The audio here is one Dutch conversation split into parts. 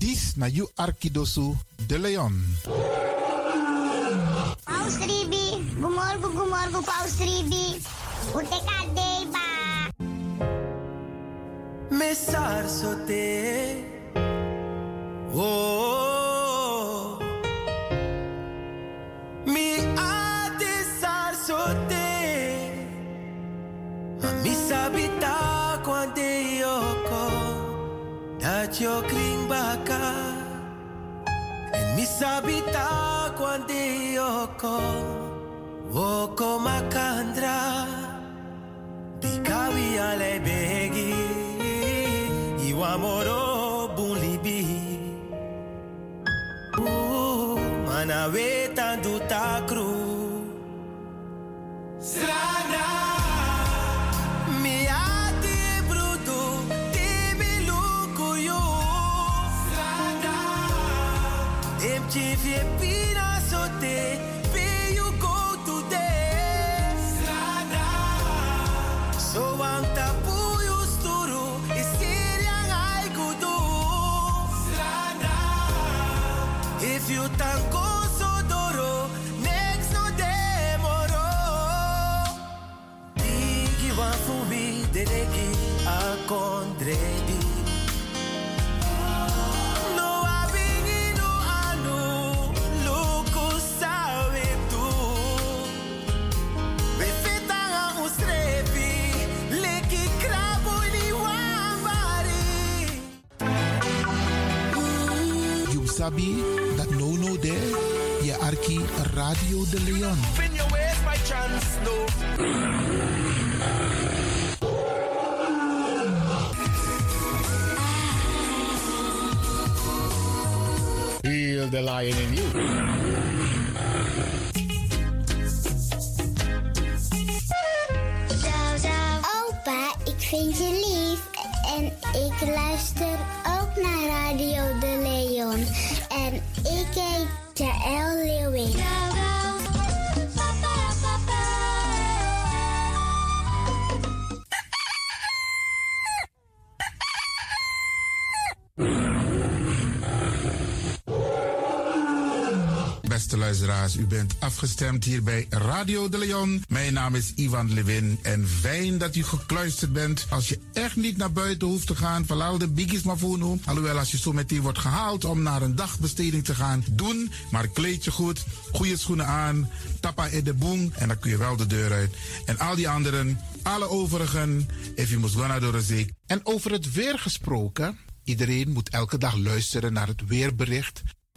This na you Arkidosu de Leon. Paus Ribi, gumorgo, gumorgo, Paus Ribi. Uteka deba. Mesar sote. Oh. Yo kring. En mi sabita kwante yoko. Woko makandra. Bikawi ale begi. Iwa moro bulibi. Ooh, mana weta du. Strana. Pina sote. Pay you go. Strana. So you. Strana. If you tango sodoro, next no demoro. Digi wa fubi dedeki a condredi. Sabi dat no no there. Je Arki Radio de Leon. Open your ways by chance, no. Feel the lion in you. Opa, ik vind je lief. En ik luister ook naar Radio De Leon. En ik heet Jaël Leeuwin. U bent afgestemd hier bij Radio de Leon. Mijn naam is Ivan Levin en fijn dat u gekluisterd bent. Als je echt niet naar buiten hoeft te gaan, vooral de biggies maar voor Alhoewel, als je zo meteen wordt gehaald om naar een dagbesteding te gaan, doen. Maar kleed je goed, goede schoenen aan, tappa in de boom en dan kun je wel de deur uit. En al die anderen, alle overigen, if you must go naar de zee. En over het weer gesproken, iedereen moet elke dag luisteren naar het weerbericht.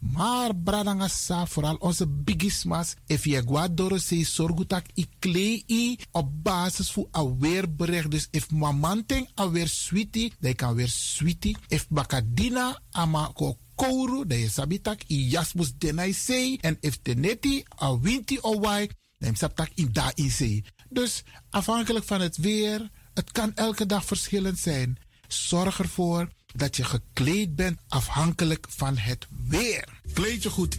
Maar bradangasa, vooral onze bigismas, if je guadoro se sorgutak i klei op basis een weerbericht. Dus if mamanting alweer sweetie, dan kan weer sweetie. If bakadina ama ko kouru, dan je sabitak i jasmus denai. En if teneti a winti o wai, dan sabtak in da in. Dus afhankelijk van het weer, het kan elke dag verschillend zijn. Zorg ervoor dat je gekleed bent afhankelijk van het weer. Kleed je goed,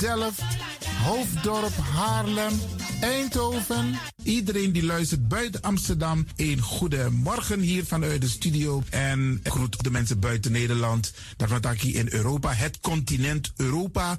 Delft, Hoofddorp, Haarlem, Eindhoven. Iedereen die luistert buiten Amsterdam, een goede morgen hier vanuit de studio. En groet de mensen buiten Nederland. Hier in Europa, het continent Europa.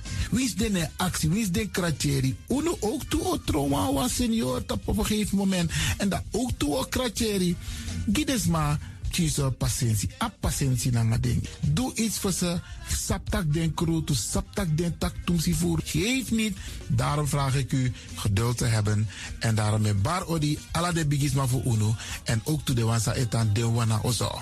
Is de actie? Is de kratjeri? Uno ook toe o trauma was senior op een gegeven moment. En dat ook toe o kratjeri. Gides maar kiezen patiëntie. A patiëntie na ding. Doe iets voor ze. Saptak den kroto, saptak den tak tumsi voer. Geef niet. Daarom vraag ik u geduld te hebben. En daarom met bar odi ala de bigisma voor uno. En ook toe de wansa etan de wana ozo.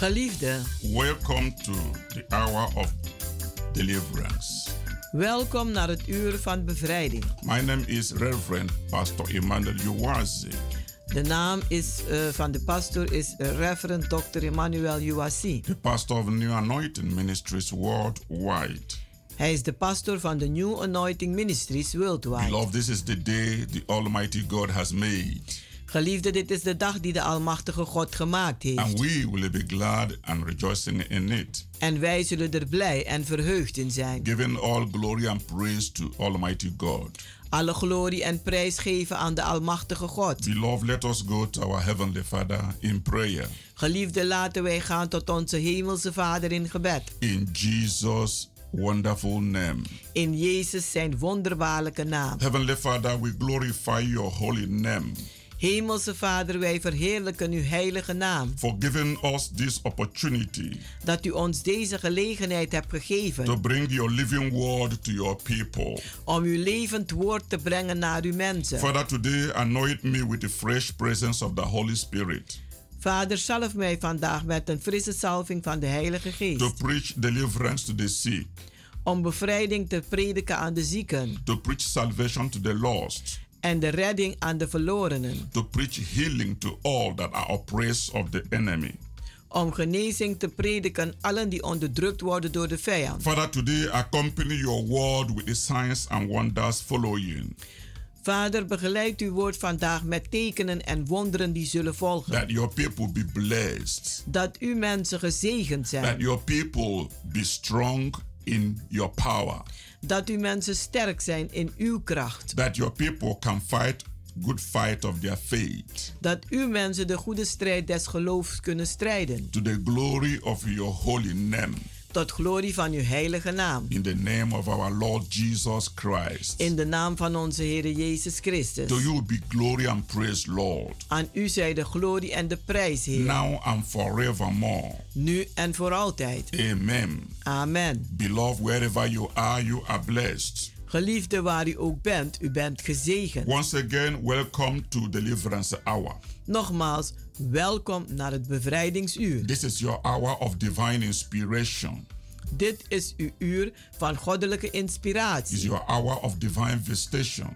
Geliefde, welcome to the hour of deliverance. welkom naar het uur van bevrijding. My name is Reverend Pastor Emmanuel Uwazi. De naam is, eh, van de pastor is Reverend Dr. Emmanuel Uwasi. the pastor of New Anointing Ministries worldwide. Hij is de pastor van de New Anointing Ministries Worldwide. Beloved, this is the day the Almighty God has made, Geliefde, dit is de dag die de Almachtige God gemaakt heeft. and we will be glad and rejoicing in it, En wij zullen er blij en verheugd in zijn. giving all glory and praise to Almighty God. Alle glorie en prijs geven aan de Almachtige God. Beloved, let us go to our Heavenly Father in prayer. Geliefde, laten wij gaan tot onze Hemelse Vader in gebed. In Jesus' wonderful name. In Jezus zijn wonderbaarlijke naam. Heavenly Father, we glorify your holy name Hemelse Vader, wij verheerlijken uw heilige naam. for giving us this opportunity Dat u ons deze gelegenheid hebt gegeven. to bring your living word to your people. om uw levend woord te brengen naar uw mensen. Father, today anoint me with the fresh presence of the Holy Spirit Vader, zalf mij vandaag met een frisse salving van de Heilige to Geest. preach deliverance to the sick, Om bevrijding te prediken aan de zieken. to preach salvation to the lost, En de redding aan de verlorenen. to preach healing to all that are oppressed of the enemy. Om genezing te prediken allen die onderdrukt worden door de vijand. Father, today accompany your word with the signs and wonders following, Vader, begeleid uw woord vandaag met tekenen en wonderen die zullen volgen. that your people be blessed, Dat uw mensen gezegend that zijn. your people be strong in your power, Dat uw mensen sterk zijn in uw kracht. that your people can fight good fight of their faith Dat uw mensen de goede strijd des geloofs kunnen strijden. to the glory of your holy name. Tot glorie van uw heilige naam. In the name of our Lord Jesus Christ. In de naam van onze Heer Jezus Christus. To you be glory and praise, Lord, Aan u zij de glorie en de prijs, Heer. now and forevermore. Nu en voor altijd. Amen. Amen. Beloved, wherever you are, you are blessed. Geliefde waar u ook bent, u bent gezegend. Once again, welcome to Deliverance Hour. Nogmaals, welkom naar het bevrijdingsuur. This is your hour of divine inspiration. Dit is uw uur van goddelijke inspiratie. your hour of divine visitation.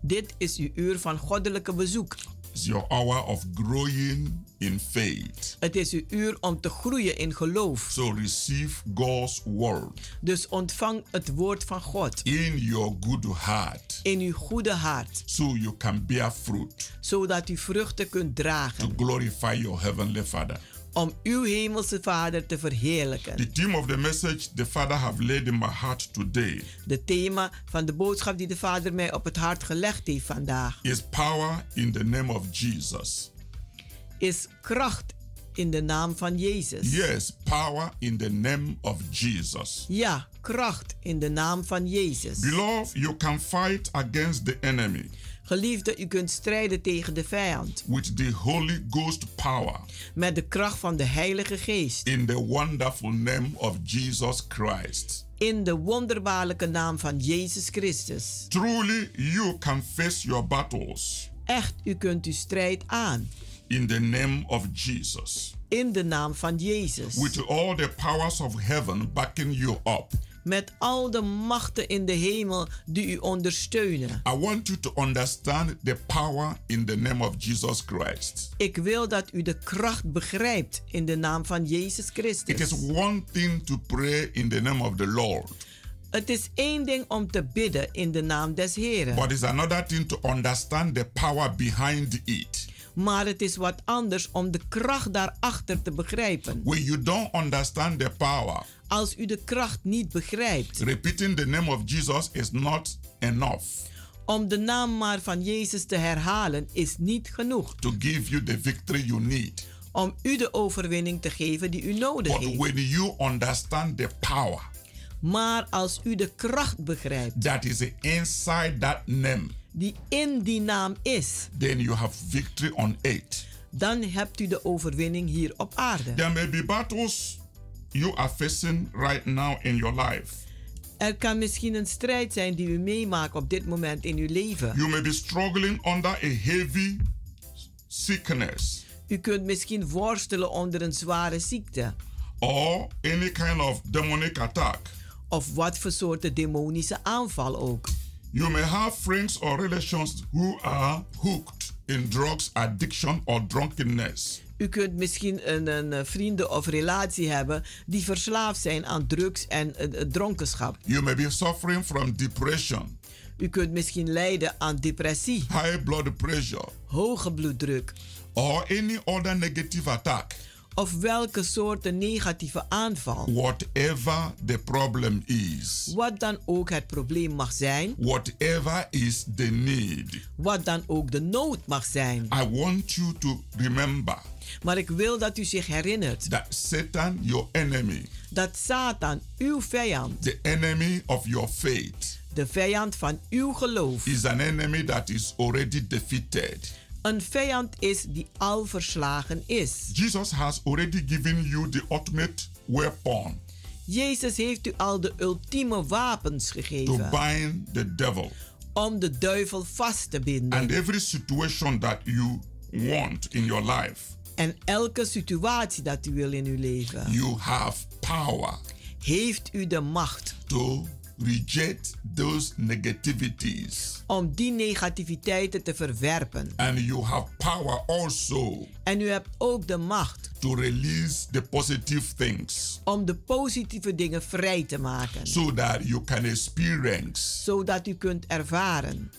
Dit is uw uur van goddelijke bezoek. It's your hour of growing in faith. Het is uw uur om te groeien in geloof. So receive God's word Dus ontvang het woord van God in your good heart in uw goede hart, so you can bear fruit zodat u vruchten kunt to dragen glorify your heavenly Father. om uw hemelse Vader te verheerlijken. The theme of the message the Father have laid in my heart today De thema van de boodschap die de Vader mij op het hart gelegd heeft vandaag is power in the name of Jesus. Is kracht in de naam van Jezus. Yes, power in the name of Jesus. Ja, kracht in de naam van Jezus. Beloved, you can fight against the enemy Geliefde, u kunt strijden tegen de vijand with the Holy Ghost power met de kracht van de Heilige Geest. in the wonderful name of Jesus Christ. In de wonderbaarlijke naam van Jezus Christus. Truly, you can face your battles Echt, u kunt uw strijd aan. In the name of Jesus. In de naam van Jezus. With all the powers of heaven backing you up. Met al de machten in de hemel die u ondersteunen. I want you to understand the power in the name of Jesus Christ. Ik wil dat u de kracht begrijpt in de naam van Jezus It is Christus. one thing to pray in the name of the Lord, Het is één ding om te bidden in de naam des Heren. but it's another thing to understand the power behind it. Maar het is wat anders om de kracht daarachter te begrijpen. When you don't understand the power, Als u de kracht niet begrijpt, repeating the name of Jesus is not enough om de naam maar van Jezus te herhalen is niet genoeg. to give you the victory you need. Om u de overwinning te geven die u nodig But heeft. when you understand the power Maar als u de kracht begrijpt that is inside that name, die in die naam is, then you have victory on dan hebt u de overwinning hier op aarde. There may be battles you are facing right now in your life. Er kan misschien een strijd zijn die u meemaakt op dit moment in uw leven. You may be struggling under a heavy sickness. U kunt misschien worstelen onder een zware ziekte. or any kind of demonic attack. Of wat voor soorten demonische aanval ook. You may have friends or relations who are hooked in drugs addiction or drunkenness. U kunt misschien een, een, eh, vrienden of relatie hebben die verslaafd zijn aan drugs en eh, dronkenschap. You may be suffering from depression, U kunt misschien lijden aan depressie, high blood pressure, hoge bloeddruk or any other negative attack. Of welke soorten negatieve aanval. Whatever the problem is, Wat dan ook het probleem mag zijn, whatever is the need, wat dan ook de nood mag zijn. I want you to remember Maar ik wil dat u zich herinnert. that Satan, your enemy, dat Satan, uw vijand, the enemy of your faith, de vijand van uw geloof, is an enemy that is already defeated. Een vijand is die al verslagen is. Jesus has already given you the ultimate weapon Jezus heeft u al de ultieme wapens to gegeven bind the devil. om de duivel vast te And binden. every situation that you want in your life, En elke situatie dat u wil in uw leven, you have power heeft u de macht to reject those negativities. om die negativiteiten te verwerpen. And you have power also En u hebt ook de macht to release the positive things om de positieve dingen vrij te maken, so that you can experience zodat u kunt ervaren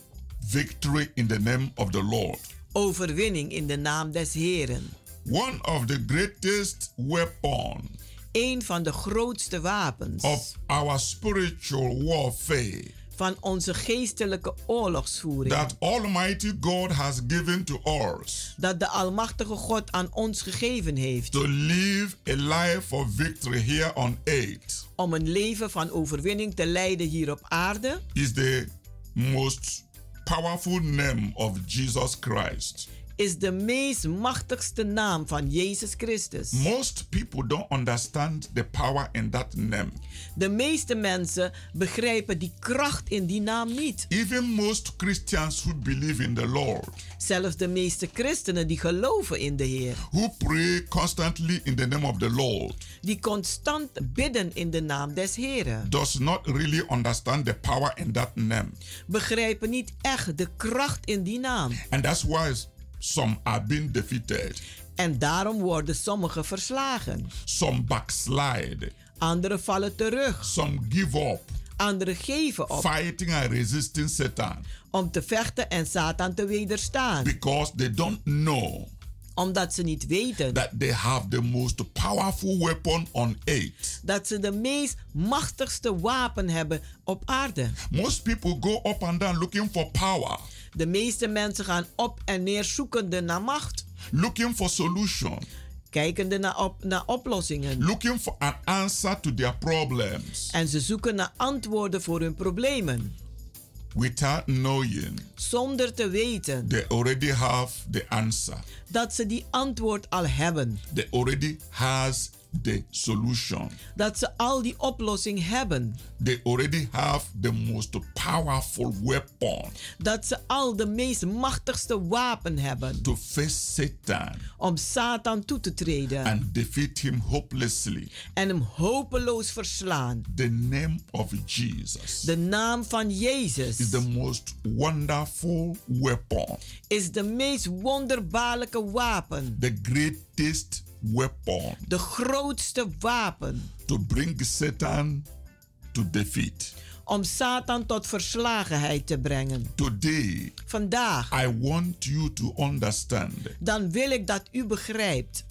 victory in the name of the Lord. overwinning in de naam des Heren. One of the greatest weapon Een van de grootste wapens. Of our spiritual warfare. Van onze geestelijke oorlogsvoering. That Almighty God has given to us. Dat de Almachtige God aan ons gegeven heeft. To live a life of victory here on earth. Om een leven van overwinning te leiden hier op aarde. Is the most powerful name of Jesus Christ. Is de meest machtigste naam van Jezus Christus. Most people don't understand the power in that name. De meeste mensen begrijpen die kracht in die naam niet. Even most Christians who believe in the Lord, Zelfs de meeste christenen die geloven in de Heer, who pray constantly in the name of the Lord, die constant bidden in de naam des Heren, does not really understand the power in that name. begrijpen niet echt de kracht in die naam. And that's why some are being defeated, En daarom worden sommigen verslagen. some backslide, Anderen vallen terug. some give up, Anderen geven op fighting and resisting Satan om te vechten en Satan te wederstaan. because they don't know Omdat ze niet weten that they have the most powerful weapon on earth. dat ze de meest machtigste wapen hebben op aarde. Most people go up and down looking for power, De meeste mensen gaan op en neer zoekende naar macht, looking for solution, kijkende naar, op, naar oplossingen. looking for an answer to their problems En ze zoeken naar antwoorden voor hun problemen, without knowing zonder te weten they already have the answer. dat ze die antwoord al hebben. They already has the solution. Dat ze al die oplossing hebben. They already have the most powerful weapon Dat ze al de meest machtigste wapen hebben to face Satan om Satan toe te treden and defeat him hopelessly. en hem hopeloos verslaan. The name of Jesus De naam van Jezus is the most wonderful weapon, is de meest wonderbaarlijke wapen. the greatest weapon De grootste wapen to bring Satan to defeat. om Satan tot verslagenheid te brengen. Today, Vandaag, I want you to understand dan wil ik dat u begrijpt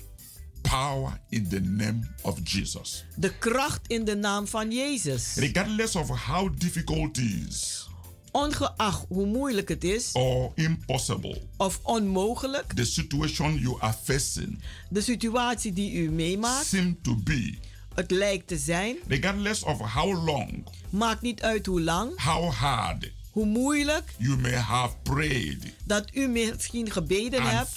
power in the name of Jesus. de kracht in de naam van Jezus. Regardless of how difficult it is Ongeacht hoe moeilijk het is or impossible, of onmogelijk, the situation you are facing de situatie die u meemaakt, seem to be, het lijkt te zijn, regardless of how long, maakt niet uit hoe lang, how hard hoe moeilijk you may have prayed dat u misschien gebeden and hebt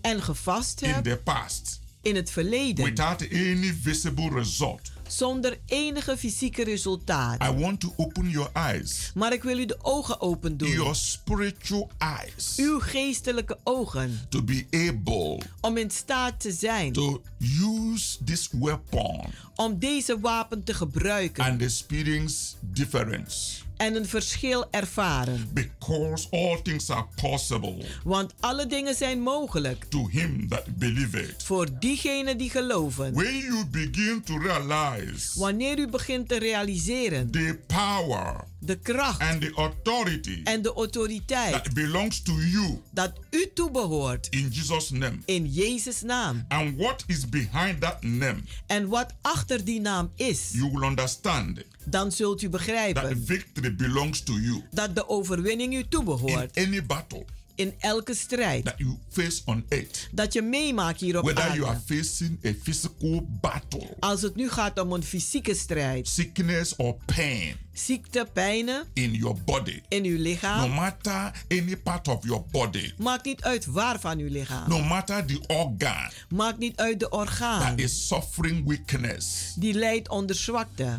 en gevast in hebt the past in het verleden, without any visible result. Zonder enige fysieke resultaat. I want to open your eyes, Maar ik wil u de ogen open doen. your spiritual eyes, Uw geestelijke ogen. to be able Om in staat te zijn. to use this weapon Om deze wapen te gebruiken. and experience difference. En een verschil ervaren. Because all things are possible Want alle dingen zijn mogelijk. to him that believeth. Voor diegenen die geloven. When you begin to realize Wanneer u begint te realiseren. the power De kracht. and the authority En de autoriteit. that belongs to you Dat u toebehoort. in Jesus' name. In Jezus' naam. And what is behind that name, En wat achter die naam is. you will understand Dan zult u that begrijpen. victory belongs to you Dat de overwinning u in toebehoort. any battle In elke strijd. that you face on earth. Dat je meemaakt hier op Whether you are aarde. facing a physical battle, Als het nu gaat om een fysieke strijd. sickness or pain Ziekte, pijnen in your body, in uw no lichaam. matter any part of your body, Maakt niet uit waar van uw lichaam. no matter the organ Maakt niet uit de orgaan. that is suffering weakness, Die leidt onder zwakte.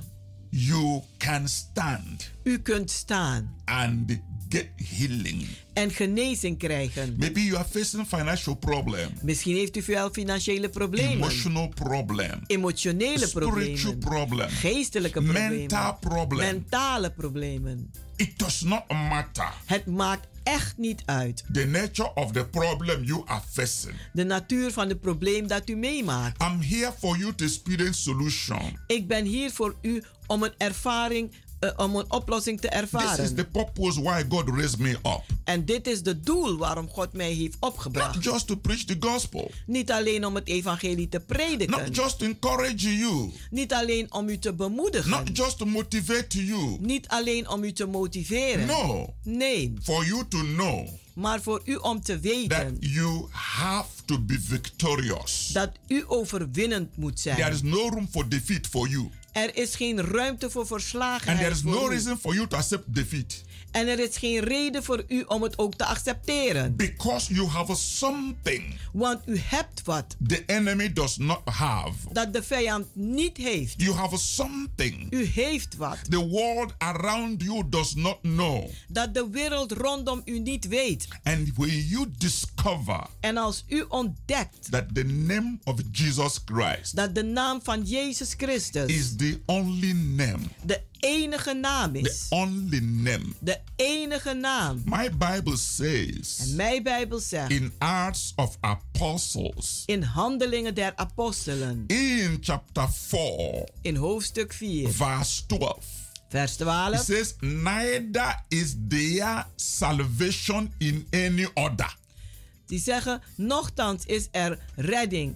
you can stand U kunt staan and get healing. en genezing krijgen. Maybe you are facing financial problem, Misschien heeft u wel financiële problemen. emotional problem, Emotionele spiritual problemen. problem, Geestelijke problemen. mental problem. Mentale problemen. It does not matter Het maakt echt niet uit. the nature of the problem you are facing. De natuur van het probleem dat u meemaakt. I'm here for you to experience solution. Ik ben hier voor u om een ervaring, eh, om een oplossing te This is ervaren. the purpose why God raised me up. En dit is de doel waarom God mij heeft opgebracht. Not just to preach the gospel, Niet alleen om het evangelie te prediken. not just to encourage you, Niet alleen om u te bemoedigen. not just to motivate you. Niet alleen om u te motiveren. No, Nee, for you to know maar voor u om te that weten you have to be victorious. dat u overwinnend moet There zijn. is no room for defeat for you. Er is geen ruimte voor And there verslagenheid is no reason for you to accept defeat. En er is geen reden voor u om het ook te accepteren. Because you have something Want u hebt wat the enemy does not have. dat de vijand niet heeft. You have something U heeft wat the world around you does not know. dat de wereld rondom u niet weet. And when you discover En als u ontdekt that the name of Jesus Christ dat de naam van Jezus Christus is the only name, de enige naam the is. only name. De enige naam. My Bible says En mijn Bijbel zegt in Acts of Apostles, in Handelingen der Apostelen in chapter 4, in hoofdstuk 4 verse 12. vers It 12. says, Neither is there salvation in any other. Die zeggen, nochtans is er redding.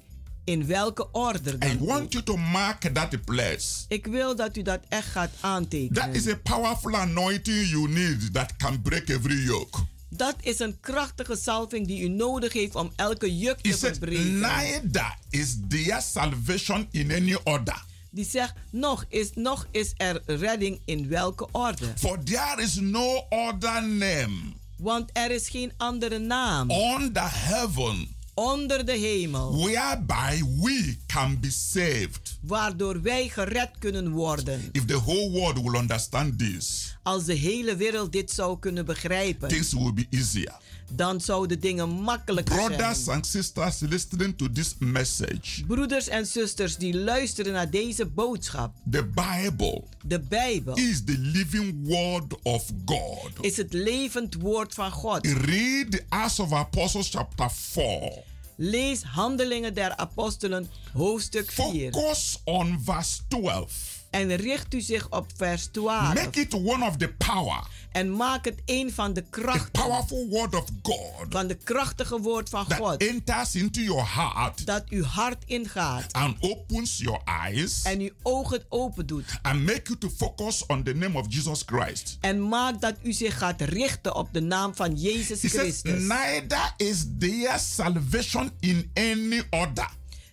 In welke orde I dan want ook. you to mark that place. Ik wil dat u dat echt gaat aantekenen. That is a powerful anointing you need that can break every yoke. Dat is een krachtige salving die u nodig heeft om elke juk te verbreken. Neither is there salvation in any other. Die zegt, nog is, nog is er redding in welke orde. For there is no other name Want er is geen andere naam under heaven onder de hemel whereby we can be saved. waardoor wij gered kunnen worden. If the whole world will understand this, Als de hele wereld dit zou kunnen begrijpen, things will be easier. dan zouden dingen makkelijker Brothers zijn. and sisters listening to this message, Broeders en zusters die luisteren naar deze boodschap, the Bible de Bijbel is the living word of God. is het levend woord van God. Read the Acts of Apostles chapter 4. Lees Handelingen der Apostelen hoofdstuk 4 Focus on verse 12. En richt u zich op vers 12 Make it one of the power, en maak het een van de the krachten powerful word of God van de krachtige woord van that God enters into your heart dat uw hart ingaat and opens your eyes en uw ogen open doet and make you to focus on the name of Jesus Christ. en maakt dat u zich gaat richten op de naam van Jezus He says, Christus. Neither is there salvation in any other.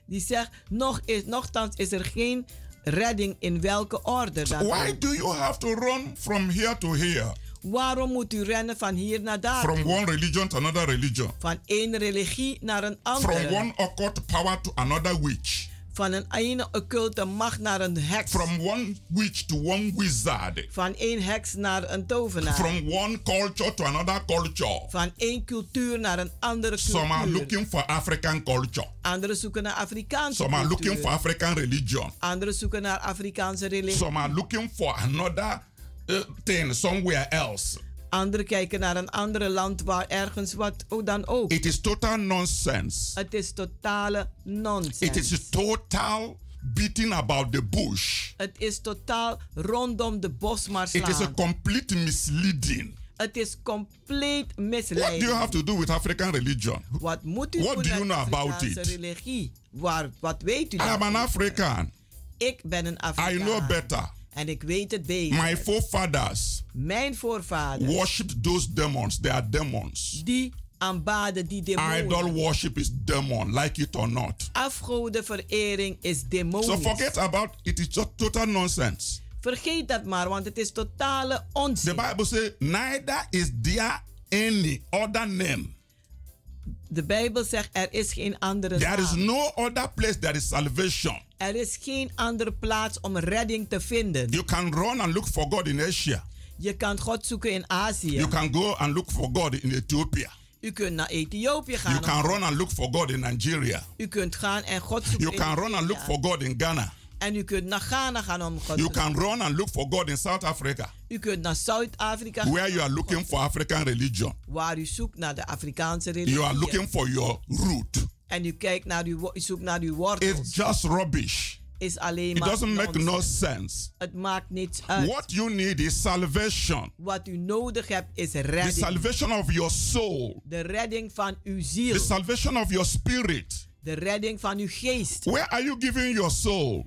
Die zegt, nog is, nochtans is er geen redding in welke orde dan Why do you have to run from here to here? Waarom moet u rennen van hier naar daar? From one religion to another religion? Van één religie naar een From andere. one occult power to another witch? Van een ene occulte macht naar een heks. From one witch to one wizard. Van één heks naar een tovenaar. From one culture to another culture. Van één cultuur naar een andere cultuur. Some are looking for African culture. Anderen zoeken naar Afrikaanse Some are cultuur. looking for African religion. Anderen zoeken naar Afrikaanse religie. Some are looking for another uh, thing somewhere else. Anderen kijken naar een andere land waar ergens wat oh, dan ook. It is total nonsense. Het is totale nonsens. It is total beating about the bush. Het is totaal rondom de bos maar It is a slaan. complete misleading. Het is compleet What do you have to do with African religion? Wat moet u What doen do you met know about Afrikaanse it? religie? Waar, wat weet u I am an? African. Ik ben een Afrikaan. I know better. En ik weet het beter. My forefathers Mijn voorvaders, worshipped those demons. They are demons. die aanbaden die demonen. Idol worship is demon, like it or not. Afgodenverering is demonisch. So forget about it. It's just total nonsense. Vergeet dat maar, want het is totale onzin. The Bible says, neither is there any other name. De Bijbel zegt er is geen andere There is no other place there is salvation. Er is geen andere plaats om redding te vinden. You can run and look for God in Asia. Je kan God zoeken in Azië. You can go and look for God in Ethiopia. U kunt naar Ethiopië gaan. You can run and look for God in Nigeria. U kunt gaan en God zoeken You in can run and look for God in Ghana. En u kunt naar Ghana gaan om God You can run and look for God in South Africa, U kunt naar Zuid-Afrika gaan, where you are looking for African religion. waar u zoekt naar de Afrikaanse religie. You are looking for your root. En u kijkt naar uw, u zoekt naar uw wortels. It's just rubbish. is alleen It maar doesn't make no sense. Het maakt niets uit. What you need is salvation. Wat u nodig hebt is The redding. salvation of your soul. De redding van uw The ziel. salvation of your spirit. De redding van uw geest. Where are you giving your soul?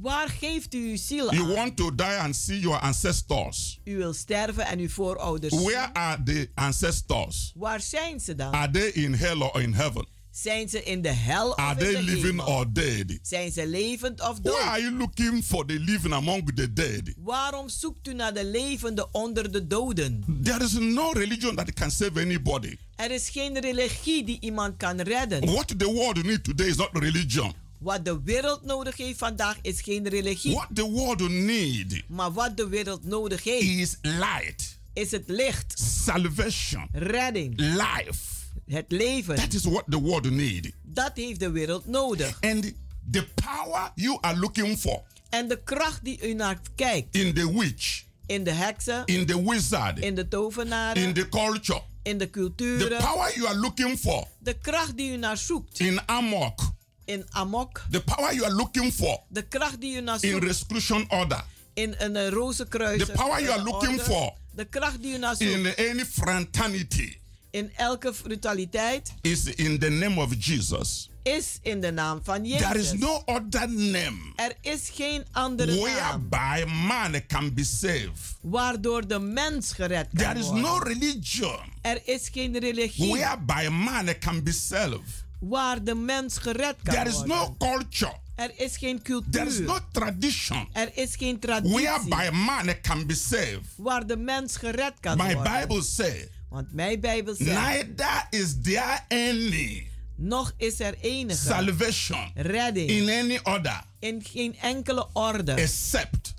Waar geeft u uw ziel You aan? want to die and see your ancestors. U wil sterven en uw voorouders zien. Where are the ancestors? Waar zijn ze dan? Are they in hell or in heaven? Zijn ze in de hel of Are in they de living hemel? or dead? Zijn ze levend of Why dood? are you looking for the living among the dead? Waarom zoekt u naar de levende onder de doden? There is no religion that can save anybody. Er is geen religie die iemand kan redden. What the world needs today is not religion. Wat de wereld nodig heeft vandaag is geen religie. What the world needs Maar wat de wereld nodig heeft is light, is het licht, salvation, redding, life. het leven. That is what the world needs. Dat heeft de wereld nodig. And the power you are looking for En de kracht die u naar kijkt. in the witch, in de heksen, in the wizard, in de tovenaren, in the culture, in de the culturen, power you are looking for de kracht die u naar zoekt. in amok, in amok, the power you are looking for de kracht die u naar zoekt. in zoekt restitution order, in een uh, rozenkruis, The power you are looking for de kracht die u naar zoekt in any fraternity in elke brutaliteit is in the name of Jesus. is in de naam van Jezus. There is no other name er is geen andere naam whereby man can be saved. waardoor de mens gered kan There is worden. no religion er is geen religie whereby man can be saved. Waar de mens gered kan There is worden. no culture. er is geen cultuur. There is no tradition er is geen traditie whereby man can be saved. waar de mens gered kan My worden. Bible says, Want mijn Bijbel zegt, neither is there any nog is er enige salvation redding in any other in geen enkele orde, except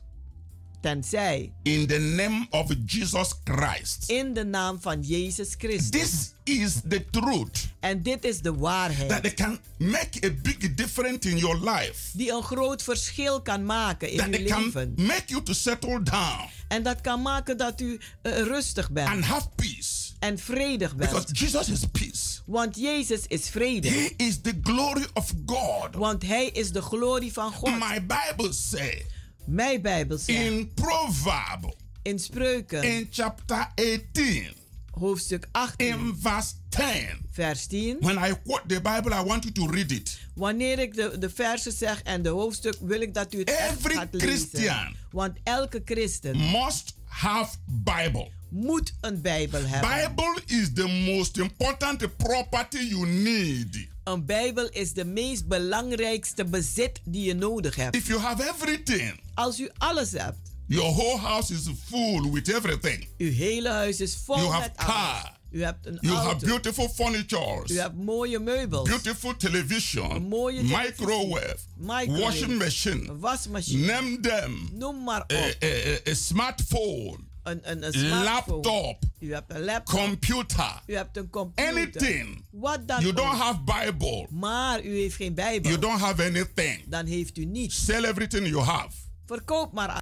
tenzij in the name of Jesus Christ. in de naam van Jezus Christus. This is the truth en dit is de waarheid. that it can make a big difference in your life. Die een groot verschil kan maken in That uw it can leven. make you to settle down En dat kan maken dat u eh, rustig bent. and have peace. en vredig bent. Because Jesus is peace. Want Jezus is vrede. He is the glory of God. Want hij is de glorie van God. My Bible says Mijn Bijbel zegt in Proverb in Spreuken. In chapter 18 hoofdstuk 18 in verse 10 vers 10 when I quote the Bible I want you to read it. Wanneer ik de, de versen zeg en de hoofdstuk wil ik dat u het echt Every gaat lezen. Christian Want elke christen must have Bible. moet een Bijbel hebben. Bible is the most important property you need Een Bijbel is de meest belangrijkste bezit die je nodig hebt. If you have everything Als u alles hebt. Your whole house is full with everything. Uw hele huis is vol You have met alles. car. U hebt een You have auto. beautiful furnitures. U hebt mooie meubels. Beautiful television. Een mooie televisie. Microwave. Microwave. Washing machine. Een wasmachine. Name them. Noem maar op. A, a- a smartphone. Een, een, een smartphone. Laptop. U hebt een laptop. Computer. U hebt een computer. Anything. Wat dan You don't have Bible. Maar u heeft geen Bijbel. You don't have anything. Dan heeft u niets. Sell everything you have. Verkoop maar.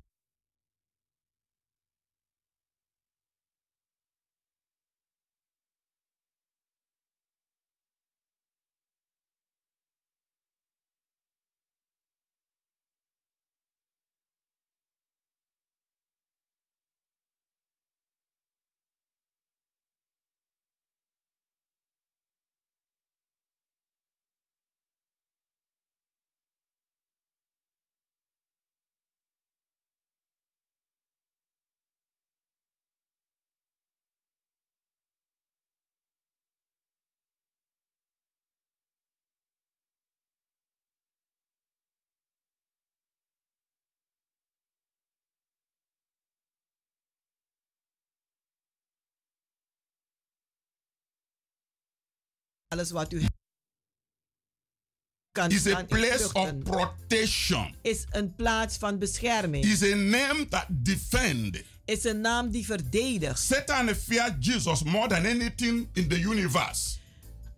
Alles wat u kan, Is a place of protection. Is een plaats van bescherming. Is a name that defend. Is een naam die verdedigt. Satan fear Jesus more than anything in the universe.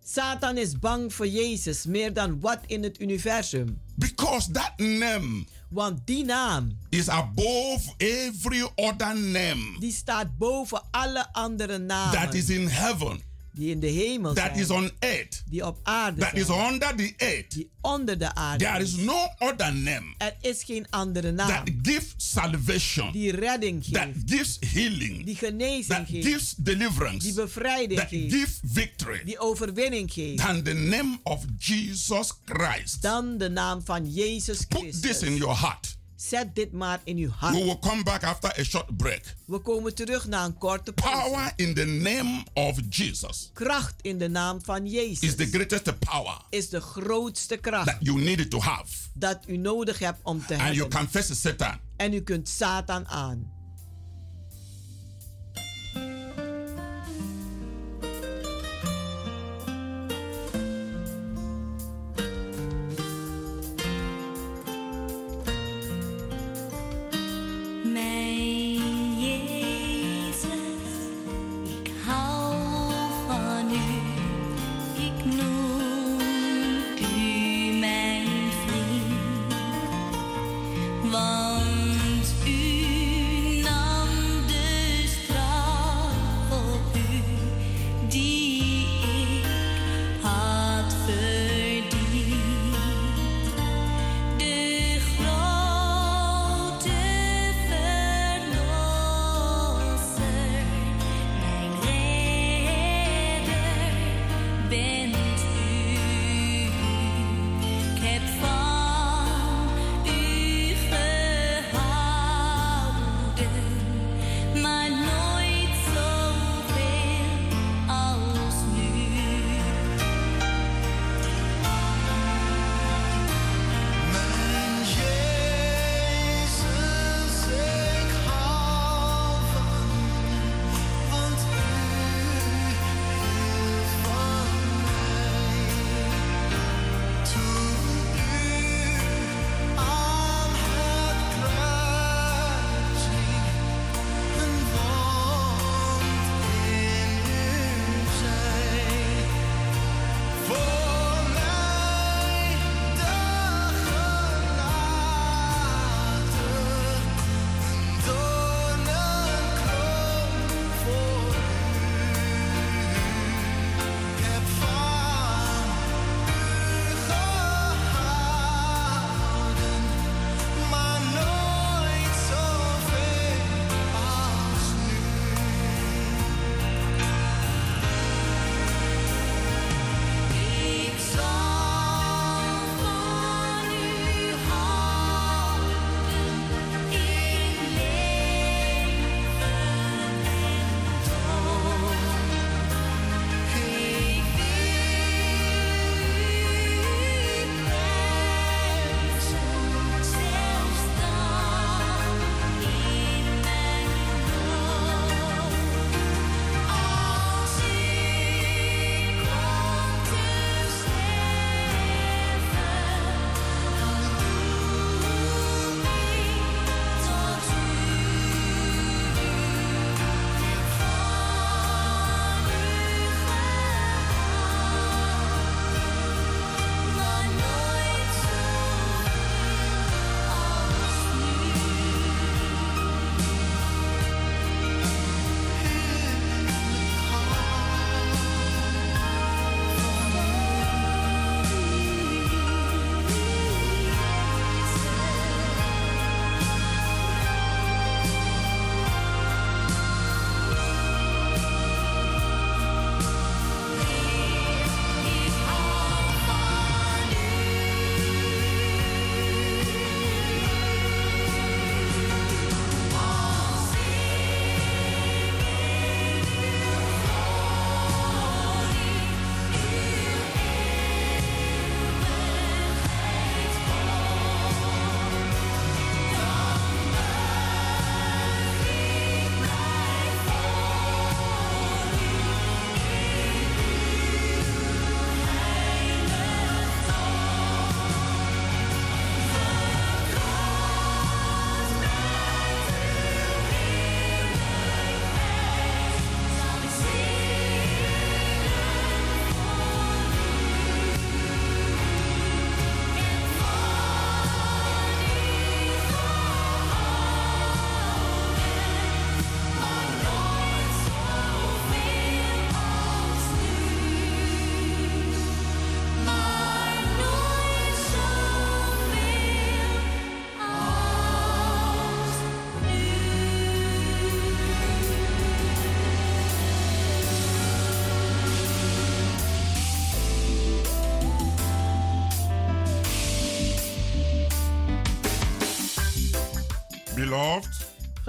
Satan is bang voor Jezus meer dan wat in het universum. Because that name Want die naam is above every other name die staat boven alle andere namen. that is in heaven, die in de hemel that zijn. is on earth, die op aarde that zijn. is under the earth. die onder de aarde There is no other name Er is geen andere naam that gives salvation, die redding that geeft. gives healing, die genezing that geeft. gives deliverance, die bevrijding that geeft. gives victory die overwinning geeft. than the name of Jesus Christ. Dan de naam van Jezus Put Christus. this in your heart. Zet dit maar in uw hart. We will come back after a short break. We komen terug na een korte pauze. Power in the name of Jesus Kracht in de naam van Jezus is the greatest power is de grootste kracht that you need to have. dat u nodig hebt om te And you hebben. can face Satan. En u kunt Satan aan.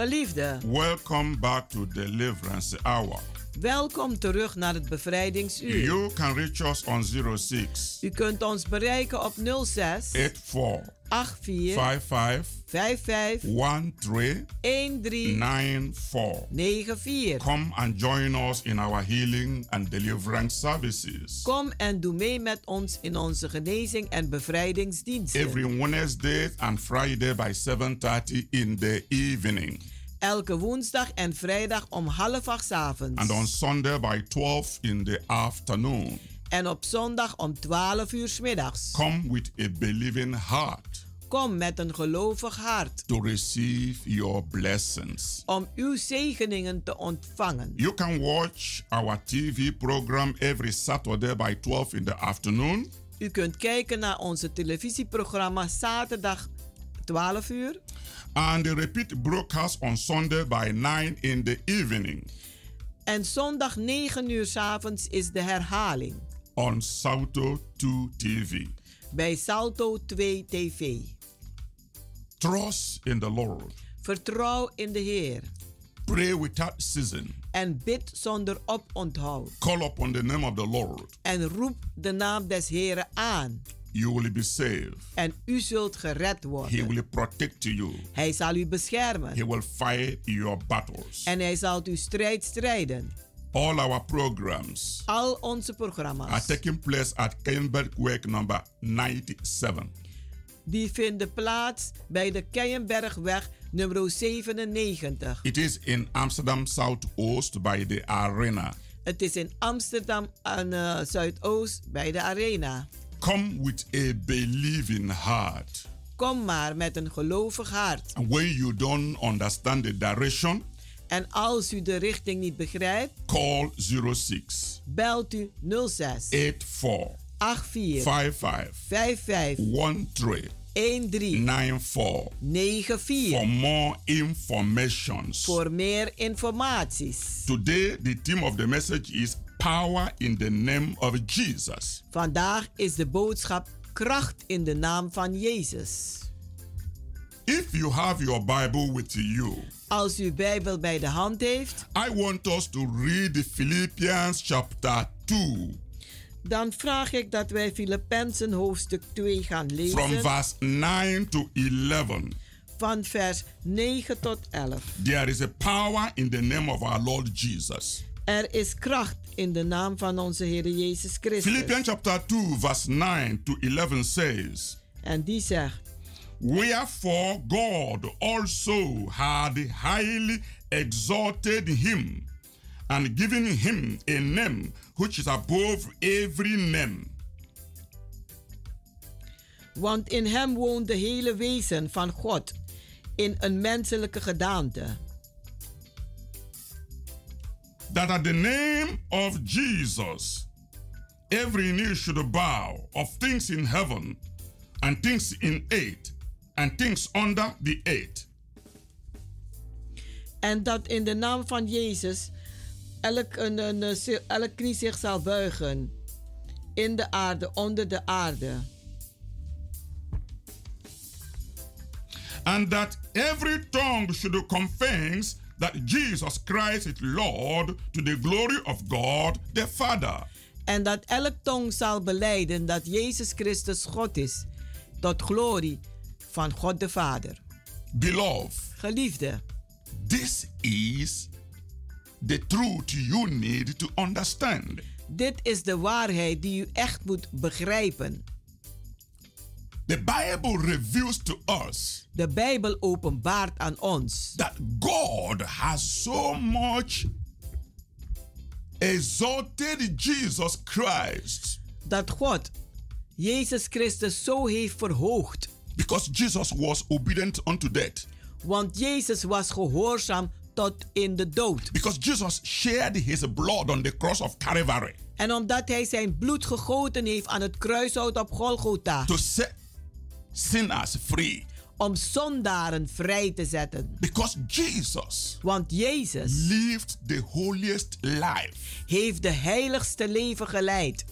Geliefde, welcome back to Deliverance Hour. welkom terug naar het bevrijdingsuur. You can reach us on 06 U kunt ons bereiken op 06 84 84 55 55 13 13 94. 94. Come and join us in our healing and deliverance services. Kom en doe mee met ons in onze genezing en bevrijdingsdiensten. Every Wednesday and Friday by 7:30 in the evening. Elke woensdag en vrijdag om half acht avonds. And on Sunday by 12 in the afternoon. En op zondag om 12 uur 's middags. Come with a believing heart Kom met een gelovig hart to receive your blessings. om uw zegeningen te ontvangen. You can watch our TV program every Saturday by 12 in the afternoon. U kunt kijken naar onze televisieprogramma zaterdag 12 uur And the repeat broadcast on Sunday by 9 in the evening en zondag 9 uur 's avonds is de herhaling on Salto 2 TV. bij Salto 2 TV. Trust in the Lord. Vertrouw in de Heer Pray without ceasing. en bid zonder oponthoud. Call upon the name of the Lord. En roep de naam des Heren aan. You will be saved. En u zult gered worden. He will protect you. Hij zal u beschermen. He will fight your battles. En hij zal uw strijd strijden. All our programs Al onze programma's are taking place at Keienbergweg number 97. Die vinden plaats bij de Keienbergweg nummer 97. It is in Amsterdam Southoost by the arena. Het is in Amsterdam aan eh, Zuidoost bij de Arena. Come with a believing heart. Kom maar met een gelovig hart. And when you don't understand the direction, En als u de richting niet begrijpt, call 06 belt u 06 84 84 55 55 13 13 94 94 for more informations. voor meer informaties. Today, the theme of the message is power in the name of Jesus. Vandaag is de boodschap kracht in de naam van Jezus. If you have your Bible with you, Als u Bijbel bij de hand heeft, I want us to read Philippians chapter 2 dan vraag ik dat wij Filippenzen hoofdstuk 2 gaan from lezen. verse 9 to 11. Van vers 9 tot 11. There is a power in the name of our Lord Jesus. Er is kracht in de naam van onze Heer Jezus Christus. Philippians chapter 2, verse 9 to 11 says, En die zegt: Wherefore God also had highly exalted him and given him a name which is above every name. Want in hem woont de hele wezen van God in een menselijke gedaante. That at the name of Jesus, every knee should bow of things in heaven and things in earth and things under the earth. En dat in de naam van Jezus elk, een, een, elk knie zich zal buigen. In de aarde, onder de aarde. and that every tongue should confess that Jesus Christ is Lord to the glory of God the Father. En dat elk tong zal beleiden dat Jezus Christus God is. Tot glorie van God de Vader. Beloved, Geliefde, this is the truth you need to understand. dit is de waarheid die u echt moet begrijpen. The Bible reveals to us De Bijbel openbaart aan ons that God has so much exalted Jesus Christ dat God Jezus Christus zo heeft verhoogd. because Jesus was obedient unto death. Want Jezus was gehoorzaam tot in de dood. Because Jesus shared his blood on the cross of Calvary En omdat hij zijn bloed gegoten heeft aan het kruishout op Golgotha. to set sinners free. Om zondaren vrij te zetten. Because Jesus Want Jezus lived the holiest life. heeft de heiligste leven geleid.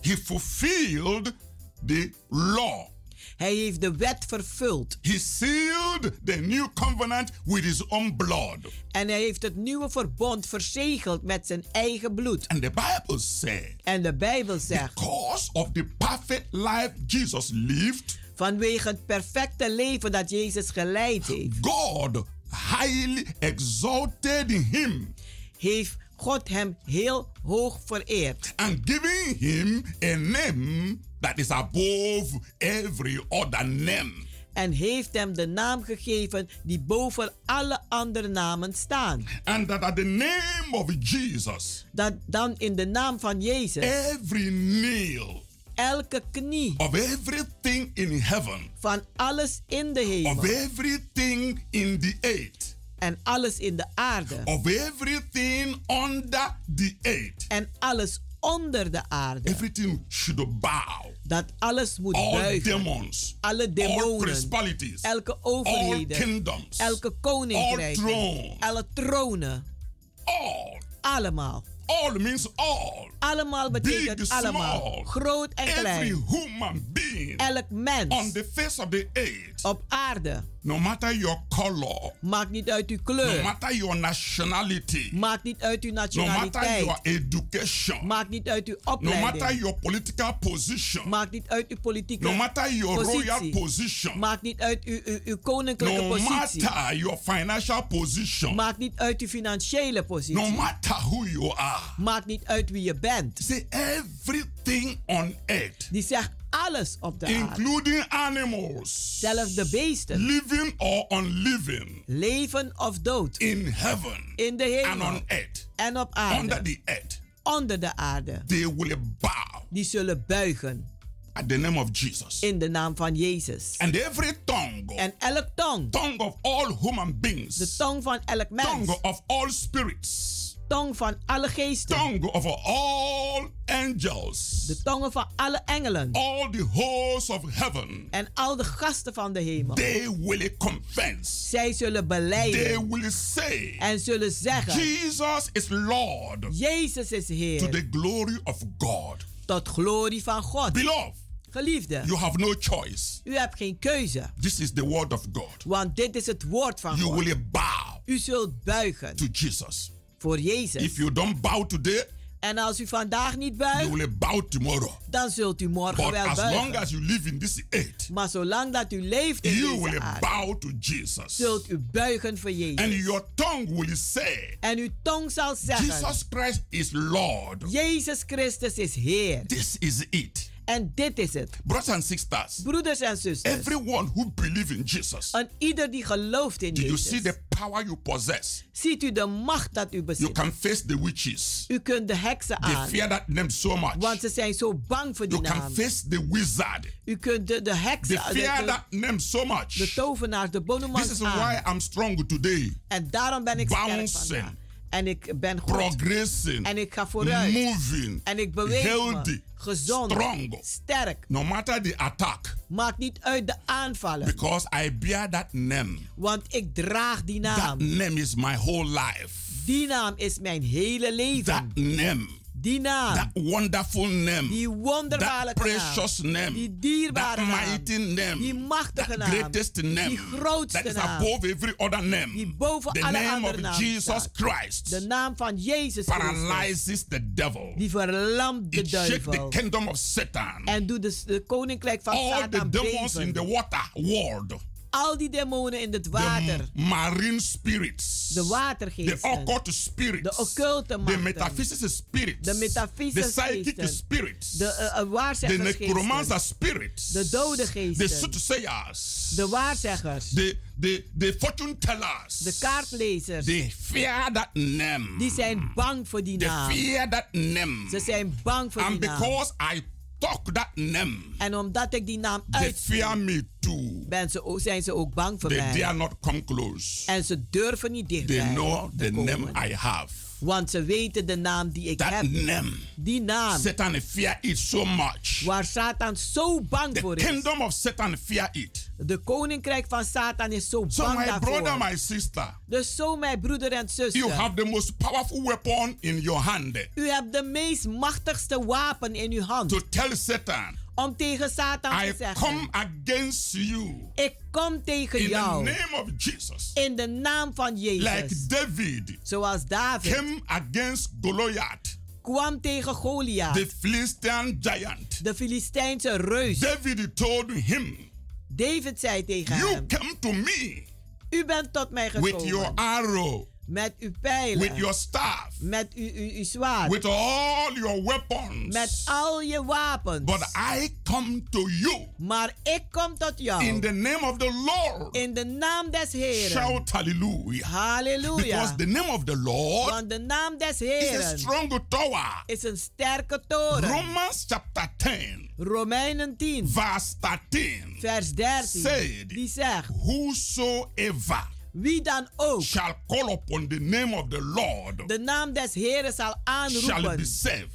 He fulfilled the law. Hij heeft de wet vervuld. He sealed the new covenant with his own blood. En hij heeft het nieuwe verbond verzegeld met zijn eigen bloed. And the Bible said, En de Bijbel zegt, because of the perfect life Jesus lived, vanwege het perfecte leven dat Jezus geleid heeft, God highly exalted him heeft God hem heel hoog vereerd. and giving him a name that is above every other name. En heeft hem de naam gegeven die boven alle andere namen staan. And that at the name of Jesus, Dat dan in de naam van Jezus every nail elke knie of everything in heaven, van alles in de of hemel everything in the earth, en alles in de aarde of everything under the earth, en alles onder de aarde. everything should bow. Dat alles moet All buigen. demons, Alle all demonen, principalities, elke all overheden, kingdoms, elke all thrones. alle tronen. all. Allemaal. All means all. Allemaal betekent Big, allemaal. small. Groot en Every klein. human being Elk mens on the face of the earth, op aarde. no matter your color, Maakt niet uit uw no kleur. matter your nationality, Maakt niet uit uw no matter nationaliteit. your education, Maakt niet uit uw no matter opleiding. your political position, Maakt niet uit uw politieke no matter your royal positie. position, Maakt niet uit uw, uw, uw koninklijke no positie. matter your financial position, Maakt niet uit uw financiële no positie. matter who you are. Maakt niet uit wie je bent. Say everything on earth, Die zegt alles op de aarde. including animals, Zelfs de beesten. living or unliving, Leven of dood. in heaven In de and on hemel. earth, En op under aarde. the earth, Onder de aarde. they will bow Die zullen buigen. at the name of Jesus. In de naam van Jezus. And every tongue, En elk tong. tongue of all human beings, De tong van elk mens. tongue of all spirits, Tong van alle geesten. tongue of all angels, De tongen van alle engelen. all the hosts of heaven, En al de gasten van de hemel. they will confess, Zij zullen they beleiden. will say, En zullen zeggen. Jesus is Lord Jezus is to Heer. the glory of God. Tot glorie van God. Beloved, Geliefde. you have no choice. U hebt geen keuze. This is the word of God. Want dit is het woord van You God. will bow U zult buigen. to Jesus. Voor Jezus. If you don't bow today, En als u vandaag niet you buigt. will bow tomorrow. Dan zult u morgen But wel as long buigen. as you live in this earth, Maar zolang dat u leeft in you deze will aarde. bow to Jesus. Zult u buigen voor And Jezus. your tongue will say, En uw tong zal zeggen. Jesus Christ is Lord. Jezus Christus is Heer. This is it. En dit is het. Brothers and sisters, Broeders en zusters. everyone who believes in Jesus, En ieder die gelooft in do you see the power you possess? Ziet u de macht dat u You bezit. can face the witches. U kunt de heksen They aan. fear that name so much. Want ze zijn zo bang voor die You can naam. face the wizard. U kunt de, de They heksen, fear de, de, that name so de much. tovenaars, de This bonumans is why aan. I'm strong today. En daarom ben ik sterk Bouncing. vandaag. En ik ben goed. Progressing. En ik ga vooruit. Moving. En ik beweeg Healthy. me. Gezond. Strong. Sterk. No matter the attack. Maakt niet uit de aanvallen. Because I bear that name. Want ik draag die That naam. name is my whole life. Die naam is mijn hele leven. That name. Die naam. That wonderful name. Die wonderbare That precious naam. name. Die dierbare That naam. mighty name. Die machtige That naam. greatest name. Die grootste That is naam. above every other name. Die boven the alle name andere of Jesus staat. Christ De naam van Jezus Christus. paralyzes the devil. Die verlamt de It shakes the duivel. kingdom of Satan. En doet de, de koninkrijk van All the Satan demons in the water world. Al die demonen in het The water. marine spirits. De The watergeesten. occult spirits. De occulte The machten. metaphysical spirits. De metafysische The psychic spirits. De uh, uh, The waarzeggersgeesten. necromancer spirits. De dode The geesten. soothsayers. De waarzeggers. The, the, the fortune tellers. De kaartlezers. They fear that name. Die zijn bang voor die naam. fear that name. Ze zijn bang voor And die naam. because I talk that name, En omdat ik die naam they fear me too. ben ze, ook- zijn ze ook bang voor They mij. dare not come close. En ze durven niet They dichtbij know te the komen. name I have. Want ze weten de naam die ik That heb. name. Die naam Satan fear it so much. waar Satan zo bang The voor is. kingdom of Satan fear it. De koninkrijk van Satan is zo So bang my daarvoor. brother, my sister, Dus zo mijn broeder en zuster. you have the most powerful weapon in your hand U hebt de meest machtigste wapen in uw hand. to tell Satan om tegen Satan I te zeggen: come against you Ik kom tegen in the jou name of Jesus. in de naam van Jezus. Like David Zoals David came against Goliath, kwam tegen Goliath, the Philistine giant. de Filistijnse reus. David told him, David zei tegen You hem: come to me U bent tot mij with gekomen your arrow, met uw pijlen, with your staff, met uw, uw, uw zwaard, with all your weapons. met al je wapens. But I come to you maar ik kom tot jou in the name of the Lord. in de naam des Heren. Shout hallelujah. Halleluja. Because the name of the Lord Want de naam des is a strong tower. is een sterke toren. Romans chapter 10, Romeinen 10, verse 13 vers 13. said, Die zegt: Whosoever Wie dan ook shall call upon the name of the Lord de naam des Heren zal shall be aanroepen, saved.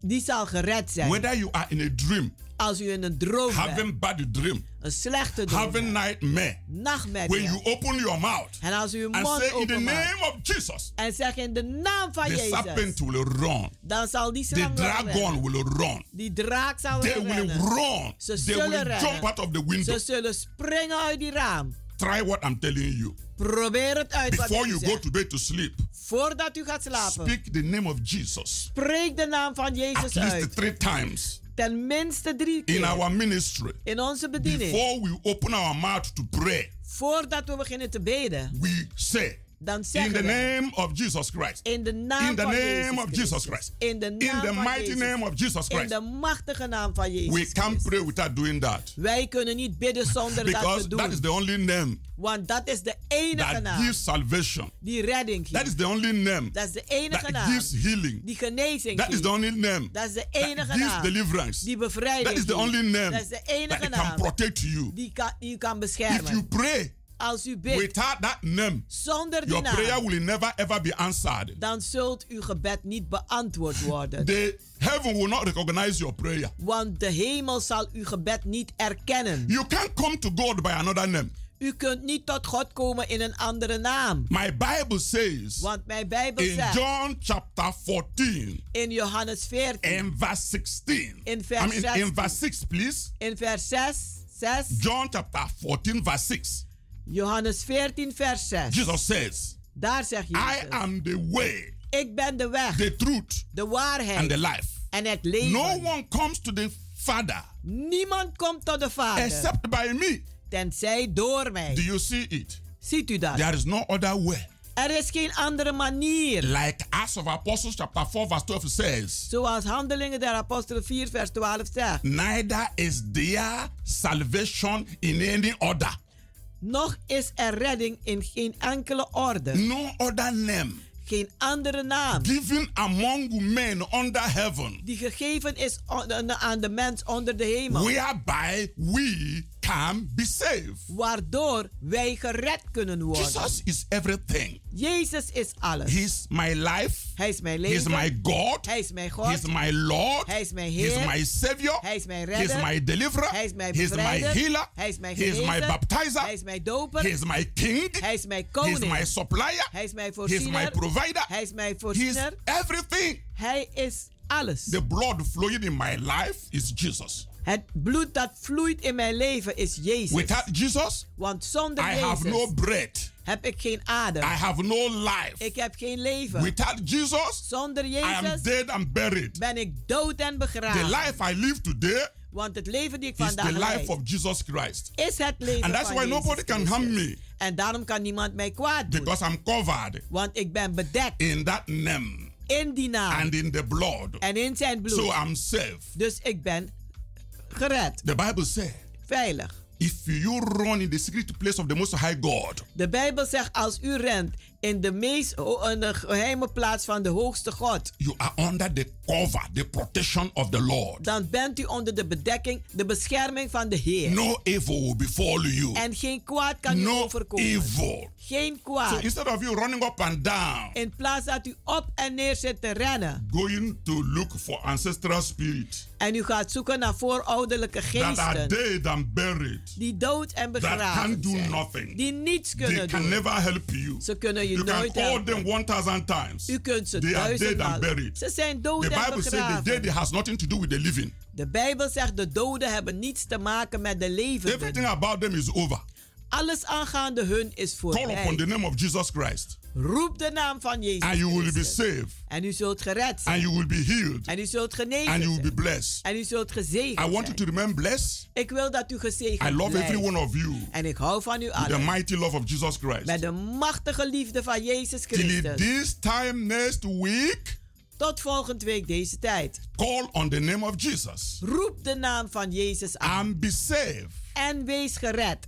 die zal gered zijn. Whether you are in a dream, Als u in een droom bent, having bad dream, een slechte droom, having nightmare, nachtmerrie. when you open your mouth En als u uw mond say in the openmaakt name of Jesus, en zegt in de naam van the Jezus, serpent will run, dan zal die the slang wel dragon rennen. will run. Die draak zal They wel will rennen. run. Ze They zullen will rennen. jump out of the window. Ze zullen springen uit die raam. Try what I'm telling you. Probeer het uit wat Before ik u you go to bed to sleep, Voordat u gaat slapen, speak the name of Jesus spreek de naam van at Jezus least uit. three times Ten minste drie in keer our ministry. in onze bediening. Before we open our mouth to pray, Voordat we beginnen te beden, we say, dan In the name of Jesus Christ. in de naam In the name Jezus of. Jesus Christ. In de In naam the van mighty Jezus. name of Jesus In Christ. de machtige naam van Jezus. We can't Christus. pray without doing that. Wij kunnen niet bidden zonder dat te doen. that is the only name Want dat is de enige that naam gives salvation. die redding That geeft. is the only name Dat is de enige that naam gives healing. die genezing That is the only name Dat is de that enige gives naam deliverance. die bevrijding That is the only name Dat is de that enige can naam protect you. die, kan, die kan If beschermen. you pray Als u bidt without that name, zonder die your prayer naam, will never ever be answered. dan zult uw gebed niet beantwoord worden. The heaven will not recognize your prayer. Want de hemel zal uw gebed niet erkennen. You can't come to God by another name. U kunt niet tot God komen in een andere naam. My Bible says Want mijn Bijbel in zegt John chapter 14 in Johannes 14, and verse 16. In I vers mean, in 16. verse 6, please. in vers 6, 6, John chapter 14, verse 6. Johannes 14, vers 6. Jesus says, Daar zegt I Jezus, am the way, ik ben de weg, the truth, de waarheid and the life. en het leven. No one comes to the Father Niemand komt tot de Vader, except by me. tenzij door mij. Do you see it? Ziet u dat? There is no other way. Er is geen andere manier. Like Acts of Apostles chapter 4, verse 12 says, Zoals Handelingen der Apostelen 4, vers 12 zegt. Neither is there salvation in any other. Nog is er redding in geen enkele orde. No other name Geen andere naam. given among men under heaven Die gegeven is aan de mens onder de hemel. whereby we can be saved. Waardoor wij gered kunnen worden. Jesus is everything. Jezus is alles. He's my life. Hij is mijn He's leven. my God. Hij is mijn God. He's my Lord. Hij is mijn He's Heer. my Savior. Hij is mijn He's redder. my deliverer. Hij is mijn He's my bevrijder. healer. Hij is mijn He's my genezer. baptizer. Hij is mijn doper. He's my king. Hij is mijn He's koning. my supplier. Hij is mijn He's voorziener. my provider. Hij is mijn He's voorziener. everything. Hij is alles. The blood flowing in my life is Jesus. Het bloed dat vloeit in mijn leven is Jezus. Without Jesus, Want zonder I Jezus have no breath. heb ik geen adem. I have no life. Ik heb geen leven. Without Jesus, Zonder I am Jezus dead and buried. ben ik dood en The begraven. life I live today Want het leven die ik is vandaag the life leid of Jesus Christ. is het leven And that's van why Jezus nobody can harm me En daarom kan niemand mij kwaad doen. because I'm covered Want ik ben bedekt in that name in die naam and in the blood. en in zijn bloed. So I'm safe. Dus ik ben gered, The Bible says, veilig. if you run in the secret place of the Most High God, De Bijbel zegt als u rent in de meest in de geheime plaats van de hoogste God, you are under the cover, the protection of the Lord. dan bent u onder de bedekking, de bescherming van de Heer. No evil will befall you. En geen kwaad kan u No overkomen. evil. Geen So kwaad. instead of you running up and down, In plaats dat u op en neer zit te rennen going to look for ancestral spirits en u gaat zoeken naar voorouderlijke that are geesten dead and buried, die dood en that begraven can do nothing, die niets they kunnen can doen. never help you. Ze kunnen je You can nooit call helpen. them 1000 times. U kunt ze They are dead and duizendmaal. buried. Ze zijn dood The en Bible says the begraven. dead has nothing to do with the living. De Bijbel zegt de doden hebben niets te maken met de levenden. Everything about them is over. Alles aangaande hun is Call upon the voorbij. name of Jesus Christ. Roep de naam van Jezus And you will be saved. En u zult gered And zijn. you will be healed. En u zult genezen And you will be blessed. En u zult gezegend I want you to remain blessed. Ik wil dat u gezegend I love blijft. every one of you. En ik hou van u With the allen. mighty love of Jesus Christ. Met de machtige liefde van Jezus Till Christus. this time next week, Tot volgende week deze tijd. call on the name of Jesus. Roep de naam van Jezus aan. And be saved. En wees gered.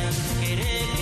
time. It is.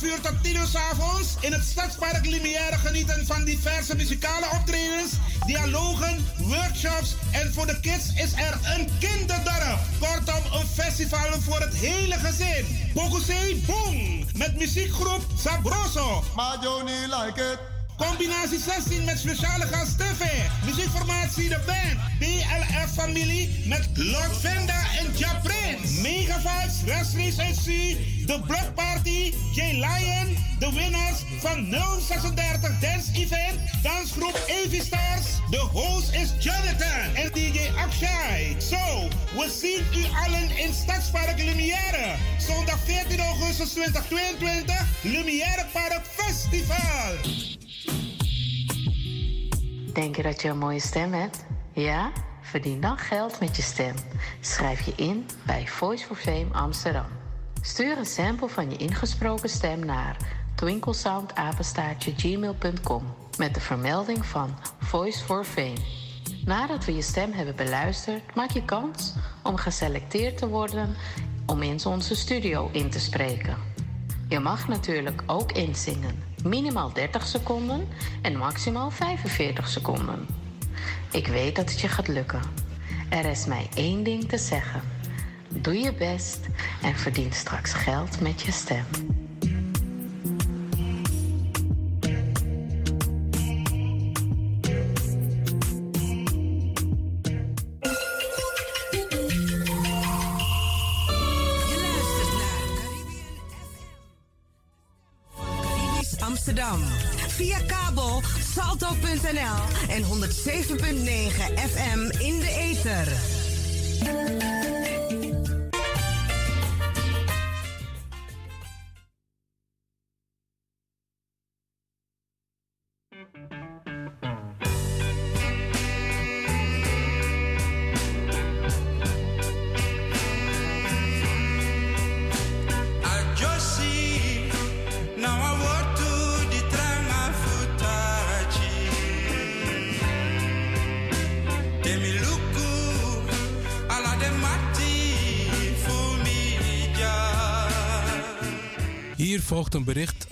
12 tot 10 uur s avonds in het Stadspark Limière genieten van diverse muzikale optredens, dialogen, workshops en voor de kids is er een kinderdorp. Kortom, een festival voor het hele gezin. Bocusee Boom met muziekgroep Sabroso. Maar Johnny like it. Combinatie 16 met speciale gasten. Muziekformatie De Band. BLF Familie met Lord Venda en Japrin. Mega Vibes, Restrice SC. De Blood. J Lion. De winnaars van 036 Dance Event. Dansgroep Avi Stars. De host is Jonathan en DJ Akshay. Zo, we zien u allen in Stadspark Lumière. Zondag 14 augustus 2022. Lumière Park Festival. Denk je dat je een mooie stem hebt? Ja? Verdien dan geld met je stem. Schrijf je in bij Voice for Fame Amsterdam. Stuur een sample van je ingesproken stem naar twinklesoundapenstaartje.gmail.com met de vermelding van Voice for Fame. Nadat we je stem hebben beluisterd, maak je kans om geselecteerd te worden om in onze studio in te spreken. Je mag natuurlijk ook inzingen. Minimaal 30 seconden en maximaal 45 seconden. Ik weet dat het je gaat lukken. Er is mij één ding te zeggen. Doe je best en verdien straks geld met je stem. Amsterdam. Via kabel salto.nl en 107.9 FM in de ether.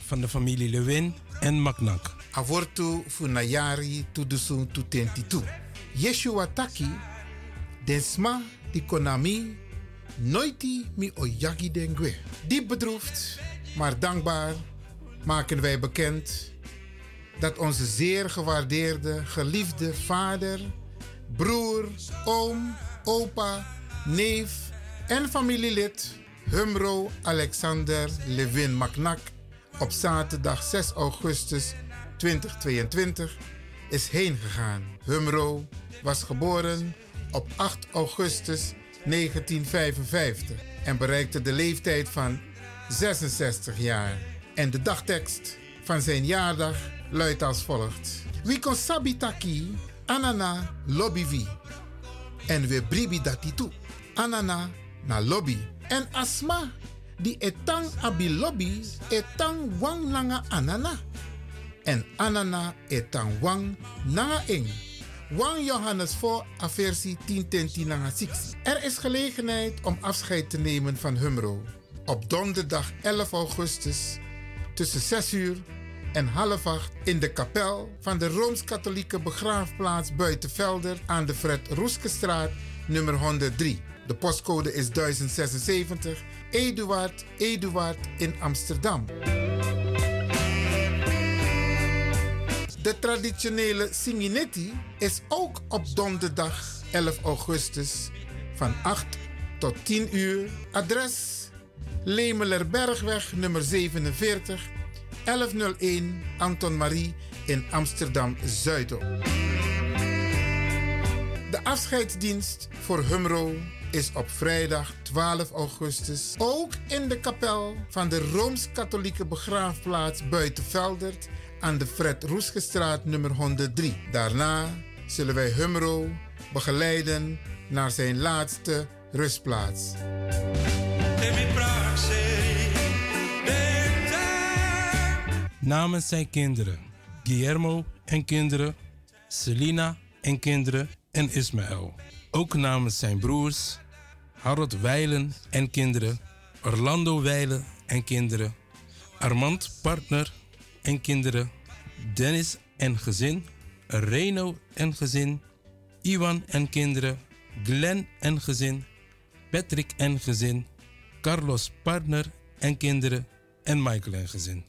Van de familie Lewin en Maknak. Avortu funayari tudusun tutentitu. Yeshua taki, densma di konami, noiti mi oyagi dengue. Diep bedroefd, maar dankbaar maken wij bekend dat onze zeer gewaardeerde, geliefde vader, broer, oom, opa, neef en familielid Humro Alexander Levin Maknak op zaterdag 6 augustus 2022 is heen gegaan. Humro was geboren op 8 augustus 1955 en bereikte de leeftijd van 66 jaar. En de dagtekst van zijn jaardag luidt als volgt. We kon sabitaki anana lobby. En we bribi toe. Anana na lobby. En asma die etang abi lobby etang wang langa anana. en Anana etan Wang Nanga. Wang Johannes voor aversie 10 Nanga 6. Er is gelegenheid om afscheid te nemen van Humro. Op donderdag 11 augustus tussen 6 uur en half acht in de kapel van de Rooms-Katholieke begraafplaats Buitenvelder aan de Fred Roeskestraat nummer 103. De postcode is 1076 Eduard Eduard in Amsterdam. De traditionele Siminetti is ook op donderdag 11 augustus van 8 tot 10 uur. Adres Lemelerbergweg nummer 47 1101 Anton Marie in Amsterdam Zuidop. De afscheidsdienst voor Humro is op vrijdag 12 augustus ook in de kapel van de Rooms-Katholieke begraafplaats Buitenveldert aan de Fred Roesgestraat nummer 103. Daarna zullen wij Humro begeleiden naar zijn laatste rustplaats. Namens zijn kinderen, Guillermo en kinderen, Selina en kinderen en Ismaël. Ook namens zijn broers, Harold Weilen en kinderen, Orlando Weilen en kinderen, Armand partner en kinderen, Dennis en gezin, Reno en gezin, Iwan en kinderen, Glenn en gezin, Patrick en gezin, Carlos partner en kinderen en Michael en gezin.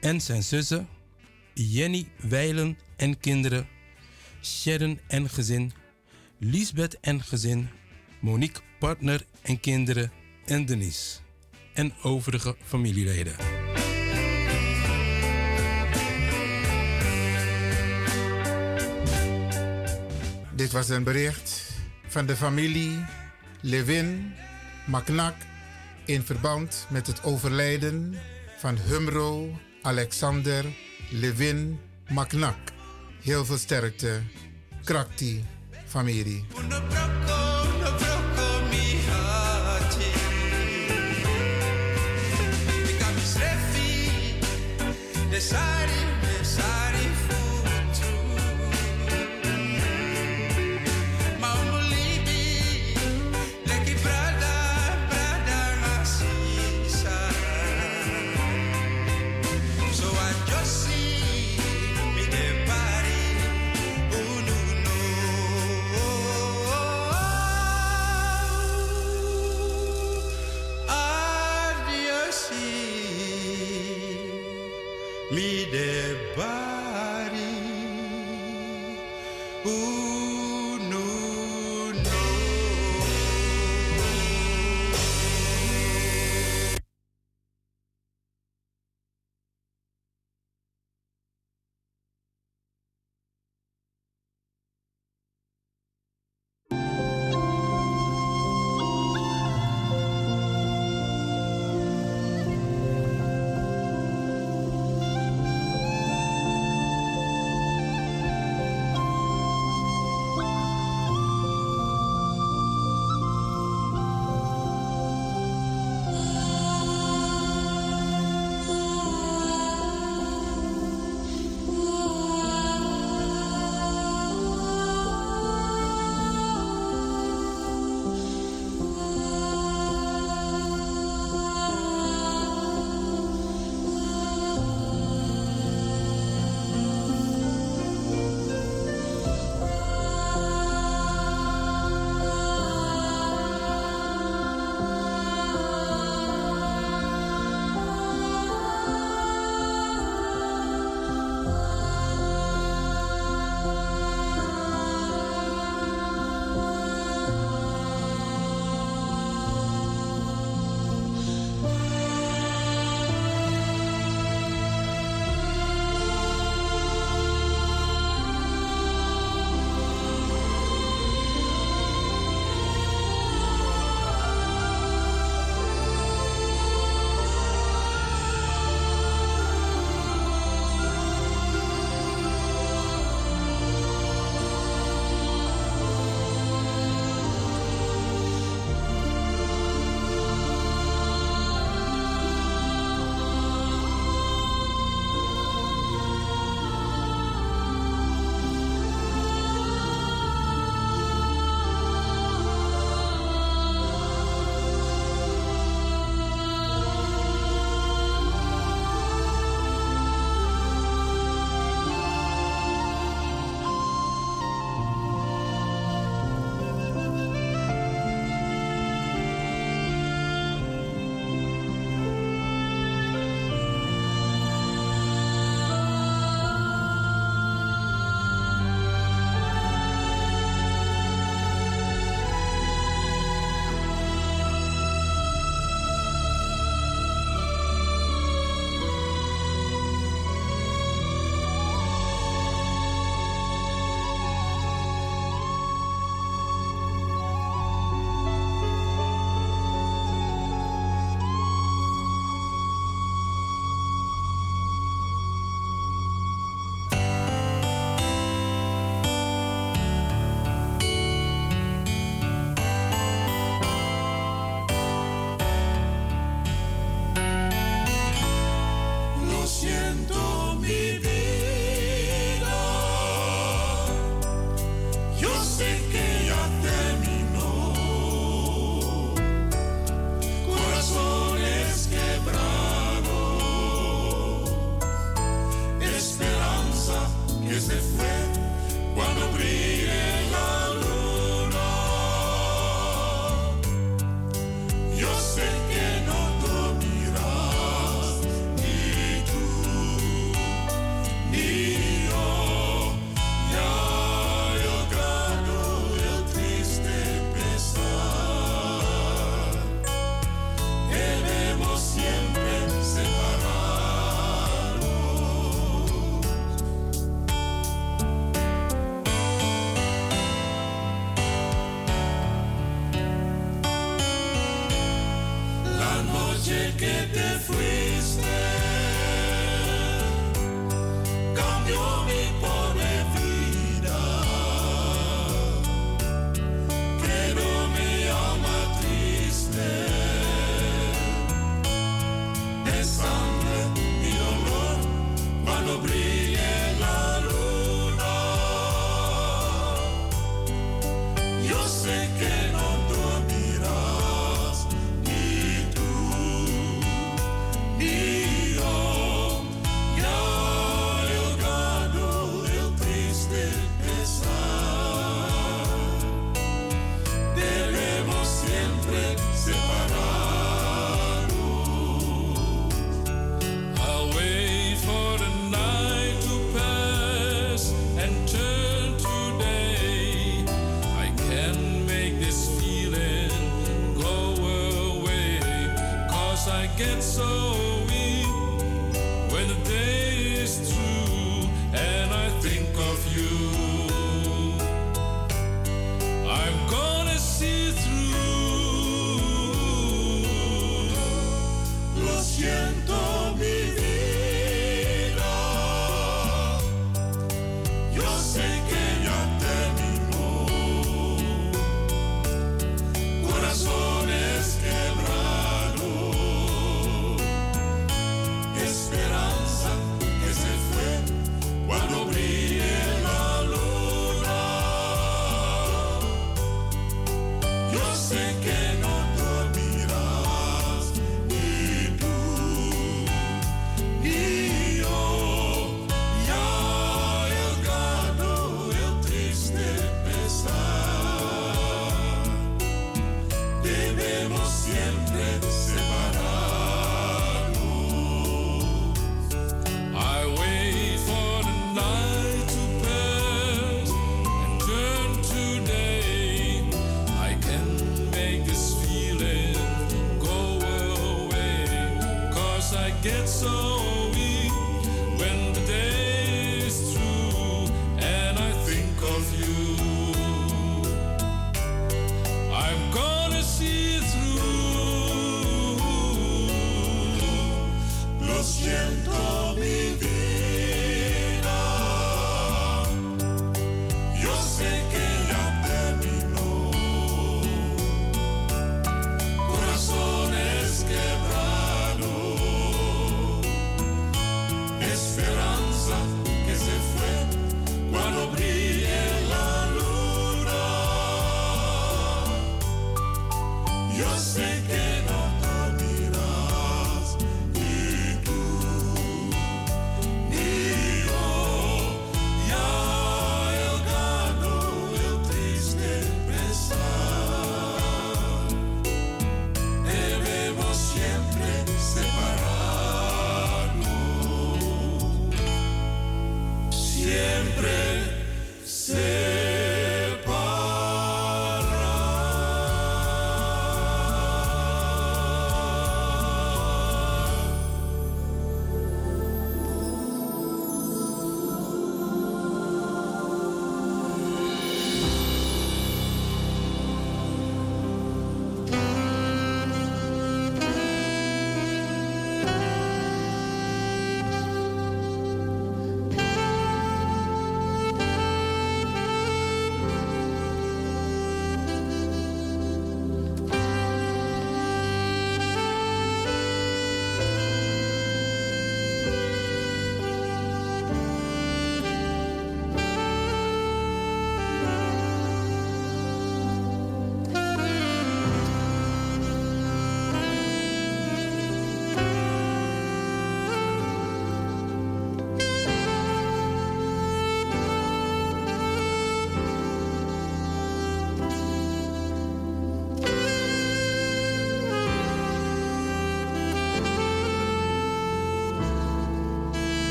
En zijn zussen, Jenny Weilen en kinderen, Sharon en gezin, Lisbeth en gezin, Monique partner en kinderen en Denise. En overige familieleden. Dit was een bericht van de familie Levin Maknak in verband met het overlijden van Humro Alexander Levin Maknak. Heel veel sterkte, Krakti familie. Deciding,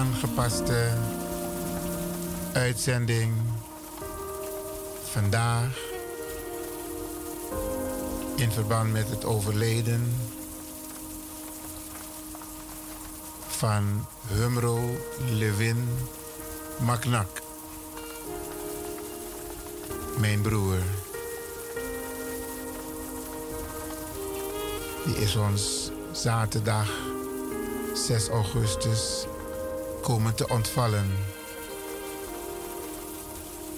aangepaste uitzending vandaag in verband met het overleden van Humro Levin Maknak, mijn broer. Die is ons zaterdag 6 augustus komen te ontvallen.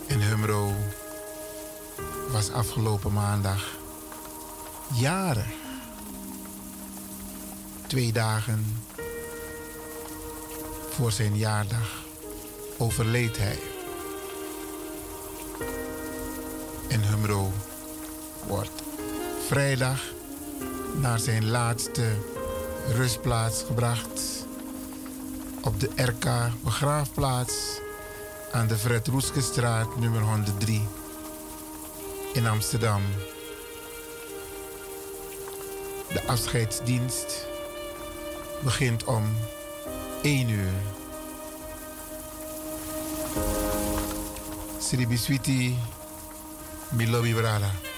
En Humro was afgelopen maandag jaren. Twee dagen voor zijn jaardag overleed hij. En Humro wordt vrijdag naar zijn laatste rustplaats gebracht op de RK begraafplaats aan de Fred Roeskestraat nummer 103 in Amsterdam. De afscheidsdienst begint om 1 uur. Sri Biswiti Milobi Brada.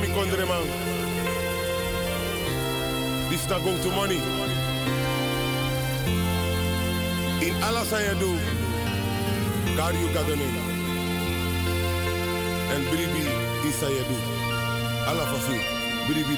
mi kondre man. dit not to money. In alles aan je doe, ga je gadone. En bribi, is aan je for Allah fafi, bribi.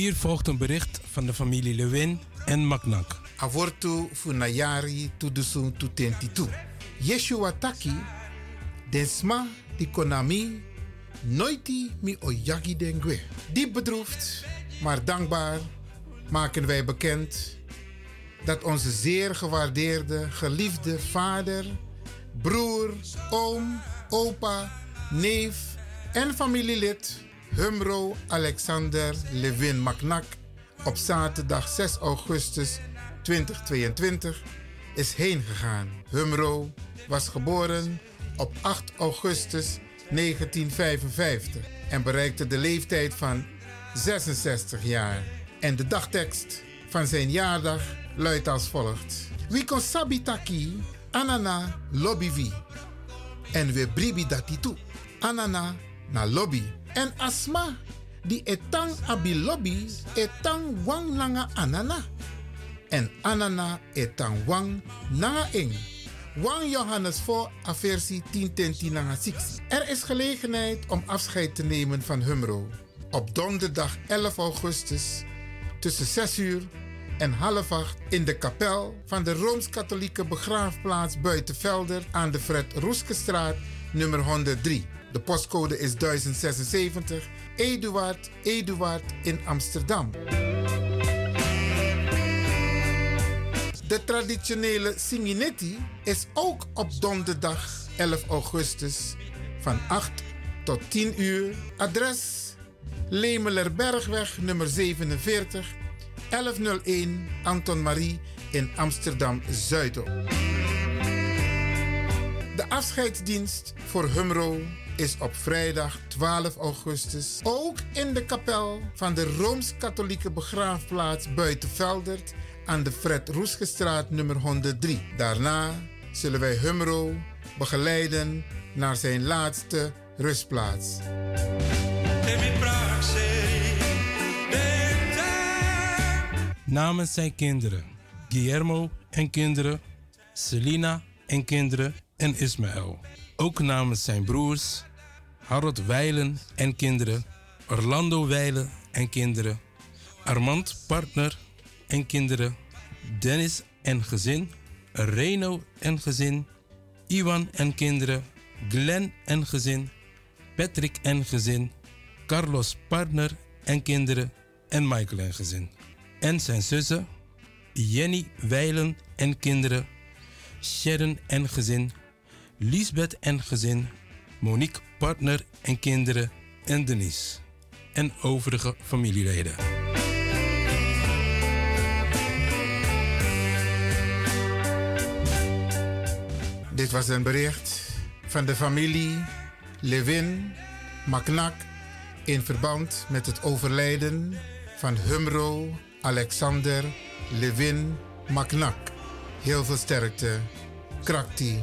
Volgt een bericht van de familie Lewin en Maknak. Avortu funayari tudusun tutentitu. Yeshua taki, desma di konami, noiti mi oyagi dengue. Diep bedroefd, maar dankbaar maken wij bekend dat onze zeer gewaardeerde, geliefde vader, broer, oom, opa, neef en familielid Humro Alexander Levin Maknak op zaterdag 6 augustus 2022 is heen gegaan. Humro was geboren op 8 augustus 1955 en bereikte de leeftijd van 66 jaar. En de dagtekst van zijn jaardag luidt als volgt. We kon sabitaki anana lobby vi. En we bribi dati tu. Anana na lobby. En asma di etang abi lobby etang wang langa anana. En anana etang wang nanga ing. Wang Johannes voor a versie 10 nanga 6. Er is gelegenheid om afscheid te nemen van Humro. Op donderdag 11 augustus tussen 6 uur en half acht in de kapel van de Rooms-Katholieke begraafplaats Buitenvelder aan de Fred Roeskestraat nummer 103. De postcode is 1076 Eduard Eduard in Amsterdam. De traditionele Singinetti is ook op donderdag 11 augustus van 8 tot 10 uur. Adres Lemelerbergweg nummer 47 1101 Anton Marie in Amsterdam Zuidop. De afscheidsdienst voor Humro is op vrijdag 12 augustus ook in de kapel van de Rooms-Katholieke begraafplaats Buitenveldert aan de Fred Roesgestraat nummer 103. Daarna zullen wij Humro begeleiden naar zijn laatste rustplaats. Namens zijn kinderen, Guillermo en kinderen, Selina en kinderen en Ismaël. Ook namens zijn broers, Harold Weilen en kinderen, Orlando Weilen en kinderen, Armand partner en kinderen, Dennis en gezin, Reno en gezin, Iwan en kinderen, Glenn en gezin, Patrick en gezin, Carlos partner en kinderen en Michael en gezin. En zijn zussen, Jenny Weilen en kinderen, Sharon en gezin, Lisbeth en gezin, Monique partner en kinderen en Denise. En overige familieleden. Dit was een bericht van de familie Levin Maknak in verband met het overlijden van Humro Alexander Levin Maknak. Heel veel sterkte, Krakti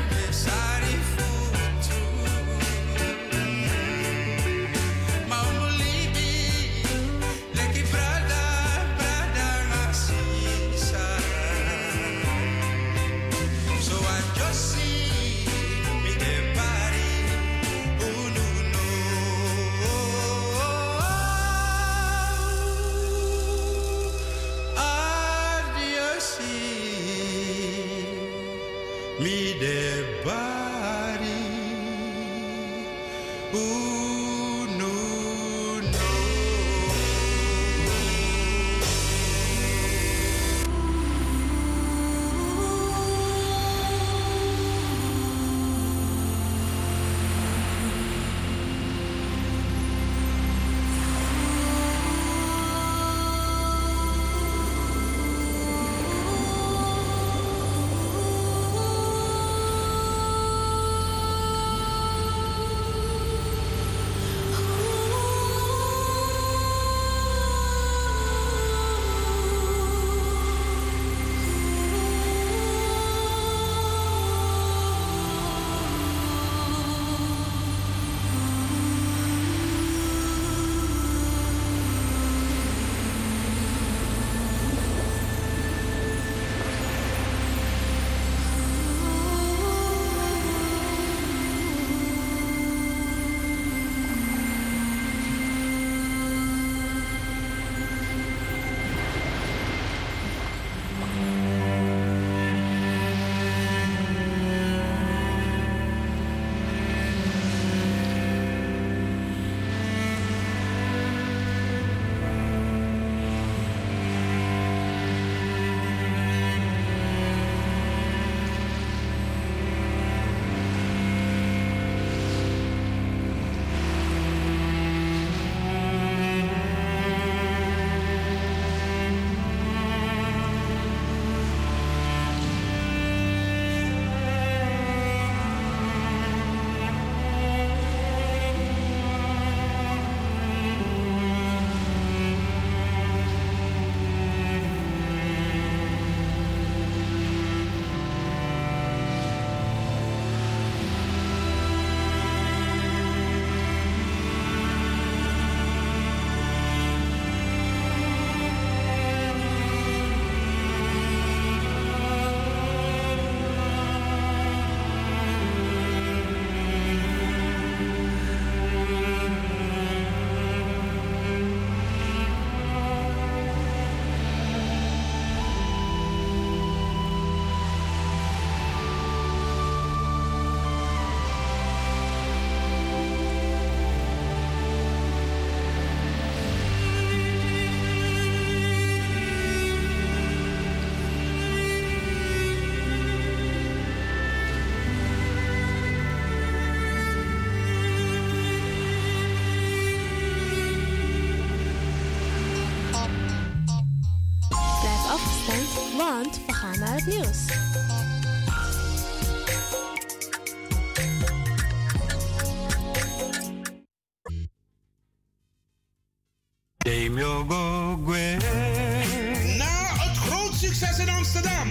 Na het groot succes in Amsterdam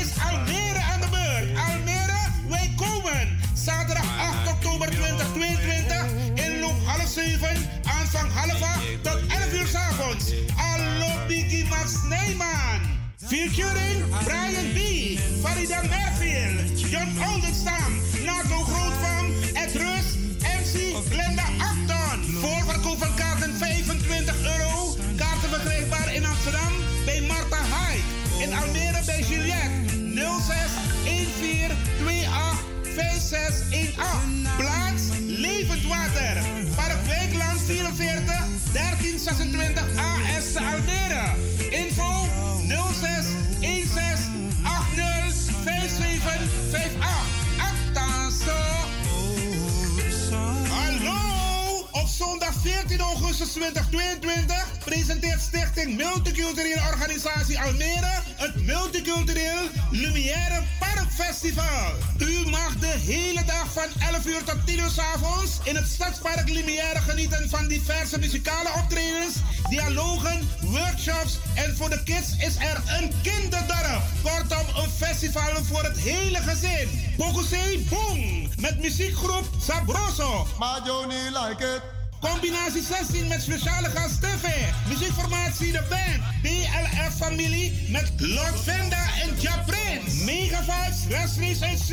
is Almere aan de beurt. Almere, wij komen. Zaterdag 8 oktober 2022 inloop half 7, aanvang half 8 tot 11 uur 's avonds. Allo Biggie Max Neyman. Featuring Brian B., Farida Merfield, John Oldenstam, Nato Grootvam, Ed Rus, MC Glenda Almere bij Juliette 06 14 28 5618. Plaats Levend Water. Park Wijkland 44 1326 AS te Almere. Info 06 16 80 5758. 18 augustus 2022 presenteert Stichting Multiculturele Organisatie Almere het Multicultureel Lumière Parkfestival. U mag de hele dag van 11 uur tot 10 uur s avonds in het Stadspark Lumière genieten van diverse muzikale optredens, dialogen, workshops en voor de kids is er een kinderdorp. Kortom, een festival voor het hele gezin. Bokusei Boom met muziekgroep Sabroso. Maar like it. Combinatie 16 met speciale gast TV. Muziekformatie de band. BLF familie met Lord Venda en Ja Prince. Mega Vibes, Wesley CC,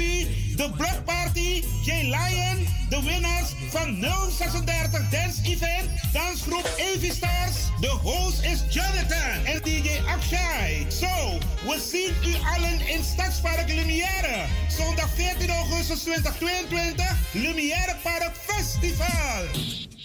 The Block Party, J Lion. De winnaars van 036 Dance Event. Dansgroep Avi Stars. De host is Jonathan en DJ Akshay. Zo, we zien u allen in Stadspark Lumière. Zondag 14 augustus 2022. Lumière Park Festival.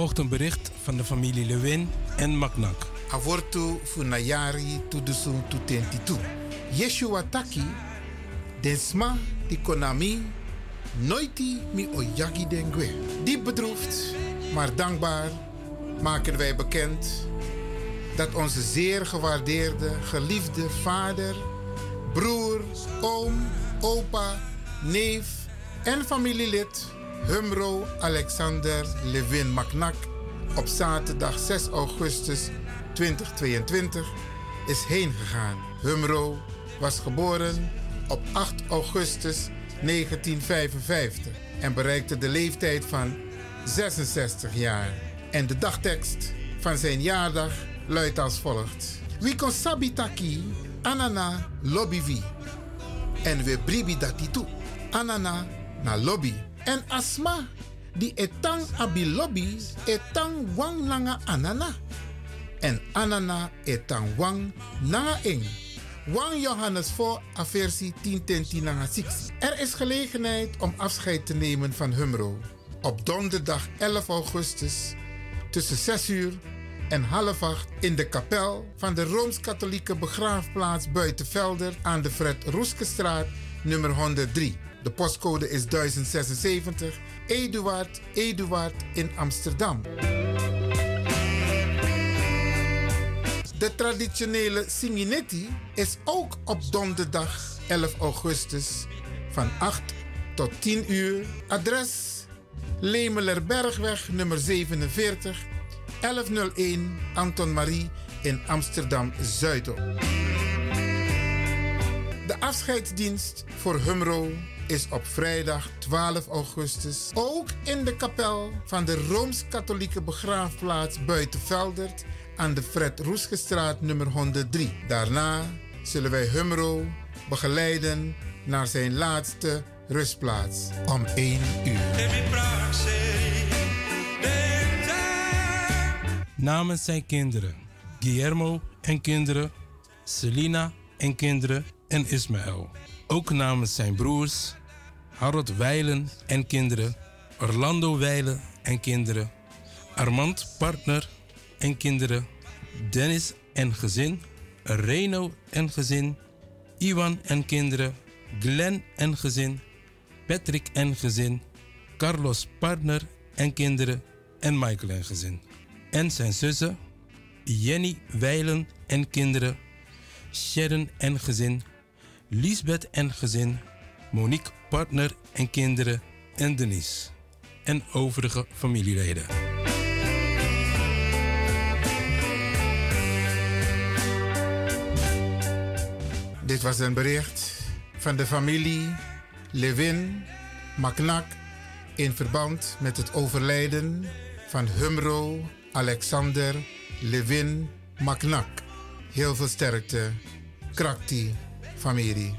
Volgt een bericht van de familie Lewin en Maknak. Avortu funayari tudusu tutentitu. Yeshua taki, desma di konami, noiti mi oyagi dengue. Diep bedroefd, maar dankbaar maken wij bekend dat onze zeer gewaardeerde, geliefde vader, broer, oom, opa, neef en familielid Humro Alexander Levin Maknak op zaterdag 6 augustus 2022 is heen gegaan. Humro was geboren op 8 augustus 1955 en bereikte de leeftijd van 66 jaar. En de dagtekst van zijn jaardag luidt als volgt. Wie kon sabitaki anana lobby vi. En we bribi dati toe. Anana na lobby. En asma Di etang abi lobby etang wang nanga anana. En anana etang wang nanga ing. Wang Johannes voor a versie 10 nanga 6. Er is gelegenheid om afscheid te nemen van Humro. Op donderdag 11 augustus tussen 6 uur en half acht in de kapel van de Rooms-Katholieke begraafplaats Buitenvelder aan de Fred Roeskestraat nummer 103. De postcode is 1076 Eduard Eduard in Amsterdam. De traditionele Singinetti is ook op donderdag 11 augustus van 8 tot 10 uur. Adres Lemelerbergweg nummer 47 1101 Anton Marie in Amsterdam Zuidop. De afscheidsdienst voor Humro is op vrijdag 12 augustus ook in de kapel van de Rooms-Katholieke begraafplaats Buitenveldert aan de Fred Roesgestraat nummer 103. Daarna zullen wij Humro begeleiden naar zijn laatste rustplaats om 1 uur. Namens zijn kinderen, Guillermo en kinderen, Selina en kinderen en Ismaël. Ook namens zijn broers, Harold Weilen en kinderen, Orlando Weilen en kinderen, Armand partner en kinderen, Dennis en gezin, Reno en gezin, Iwan en kinderen, Glenn en gezin, Patrick en gezin, Carlos partner en kinderen en Michael en gezin. En zijn zussen, Jenny Weilen en kinderen, Sharon en gezin, Lisbeth en gezin, Monique partner en kinderen en Denise. En overige familieleden. Dit was een bericht van de familie Levin Maknak in verband met het overlijden van Humro Alexander Levin Maknak. Heel veel sterkte, Krakti familie.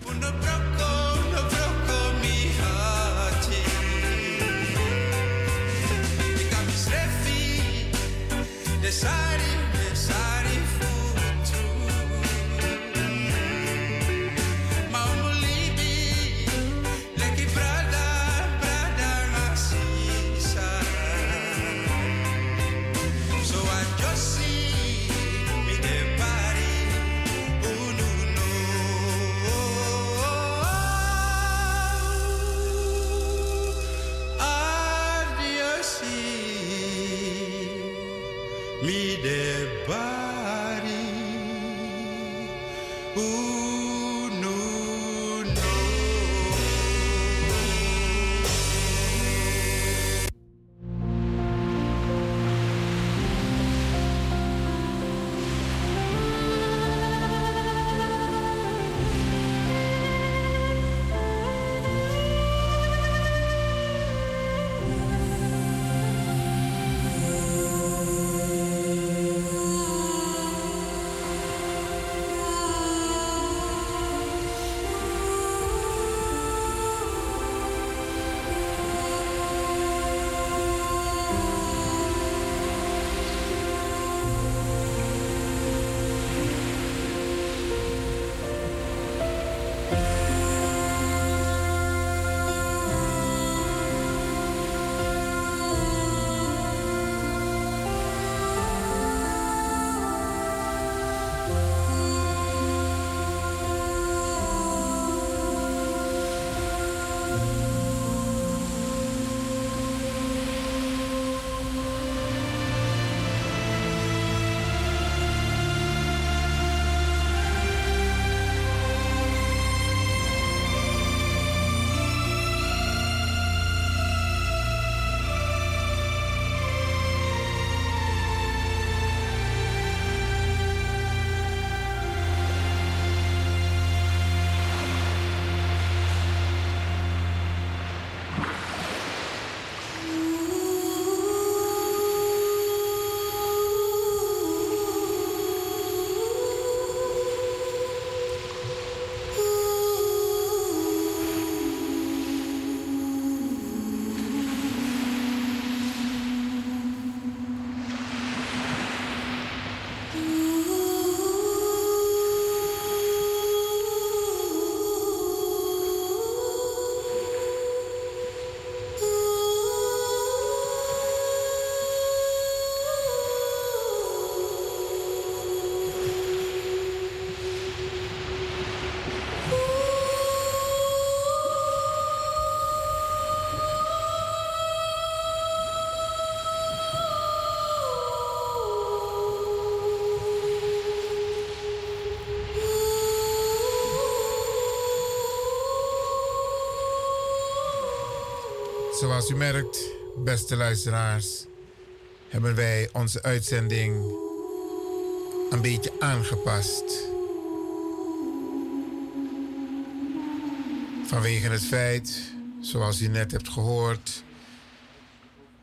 decided Zoals u merkt, beste luisteraars, hebben wij onze uitzending een beetje aangepast. Vanwege het feit, zoals u net hebt gehoord,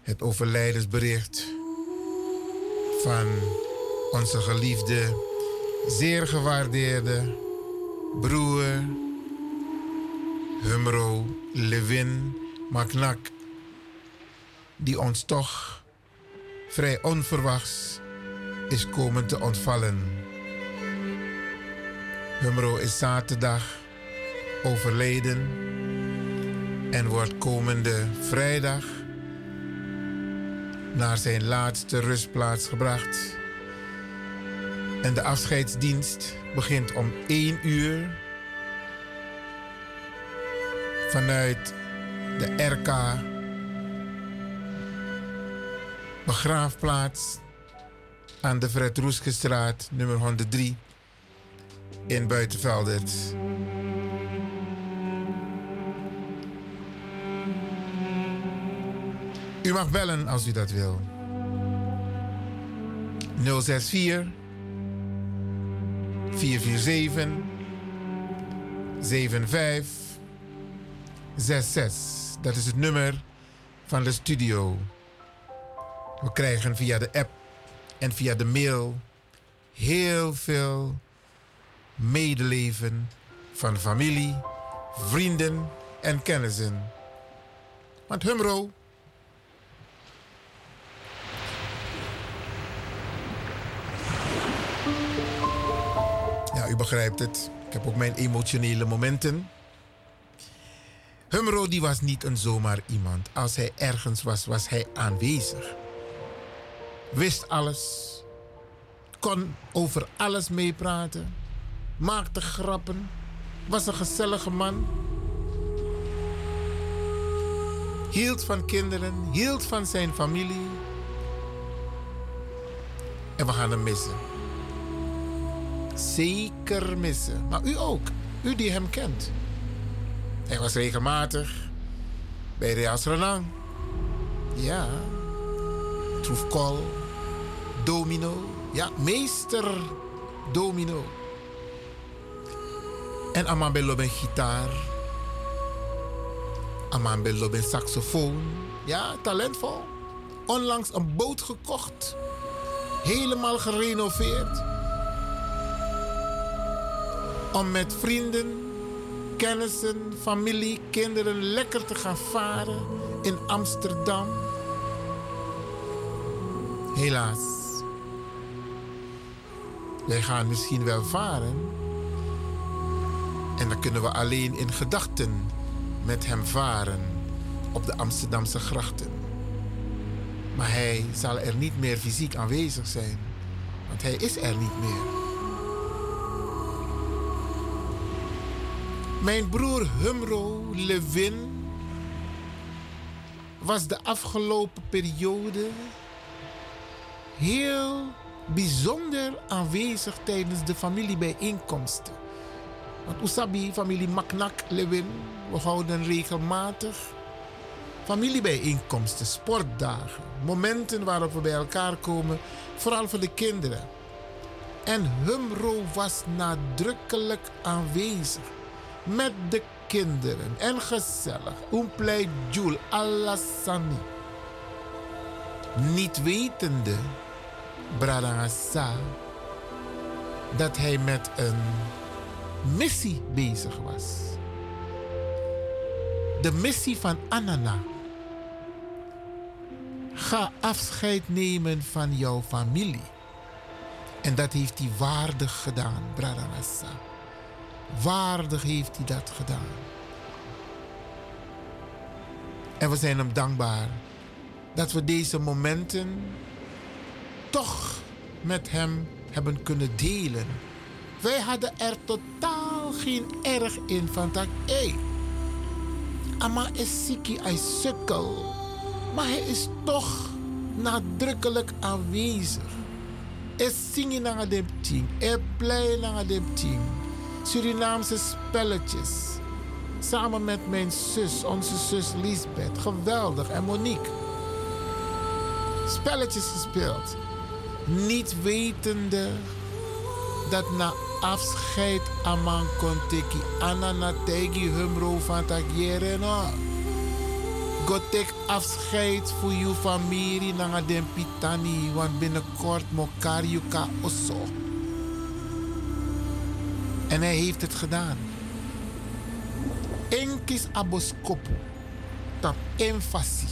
het overlijdensbericht van onze geliefde, zeer gewaardeerde broer Humro Levin Maknak, die ons toch vrij onverwachts is komen te ontvallen. Humro is zaterdag overleden en wordt komende vrijdag naar zijn laatste rustplaats gebracht. En de afscheidsdienst begint om 1 uur vanuit de RK begraafplaats aan de Fred Roeskestraat nummer 103 in Buitenveldert. U mag bellen als u dat wil. 064 447 75 66. Dat is het nummer van de studio. We krijgen via de app en via de mail heel veel medeleven van familie, vrienden en kennissen. Want Humro Ja, u begrijpt het. Ik heb ook mijn emotionele momenten. Humro die was niet een zomaar iemand. Als hij ergens was, was hij aanwezig. Wist alles. Kon over alles meepraten. Maakte grappen. Was een gezellige man. Hield van kinderen. Hield van zijn familie. En we gaan hem missen. Zeker missen. Maar u ook. U die hem kent. Hij was regelmatig bij Reas Renang. Ja. Troefkol. Domino. Ja, meester Domino. En Amabello bij gitaar. Amabello bij saxofoon. Ja, talentvol. Onlangs een boot gekocht. Helemaal gerenoveerd. Om met vrienden kennissen, familie, kinderen lekker te gaan varen in Amsterdam. Helaas. Wij gaan misschien wel varen. En dan kunnen we alleen in gedachten met hem varen op de Amsterdamse grachten. Maar hij zal er niet meer fysiek aanwezig zijn, want hij is er niet meer. Mijn broer Humro Levin was de afgelopen periode heel bijzonder aanwezig tijdens de familiebijeenkomsten. Want Usabi, familie Maknak Lewin, we houden regelmatig familiebijeenkomsten, sportdagen, momenten waarop we bij elkaar komen, vooral voor de kinderen. En Humro was nadrukkelijk aanwezig met de kinderen en gezellig. Play Jul Alassani. Niet wetende, Bradangasa, dat hij met een missie bezig was. De missie van Anana. Ga afscheid nemen van jouw familie. En dat heeft hij waardig gedaan, Bradangasa. Waardig heeft hij dat gedaan. En we zijn hem dankbaar dat we deze momenten toch met hem hebben kunnen delen. Wij hadden er totaal geen erg in van dat, hé, Ama is ziek, hij sukkel. Maar hij is toch nadrukkelijk aanwezig. Hij zingt naar de team, hij blij naar de team. Surinaamse spelletjes. Samen met mijn zus, onze zus Lisbeth. Geweldig. En Monique. Spelletjes gespeeld. Niet wetende dat na afscheid aman kon teki anna na tegi humro van tagiere. Gotek afscheid voor uw familie na den pitani, want binnenkort mokar ka osso. En hij heeft het gedaan. Enkis aboskopu. Tap enfasi.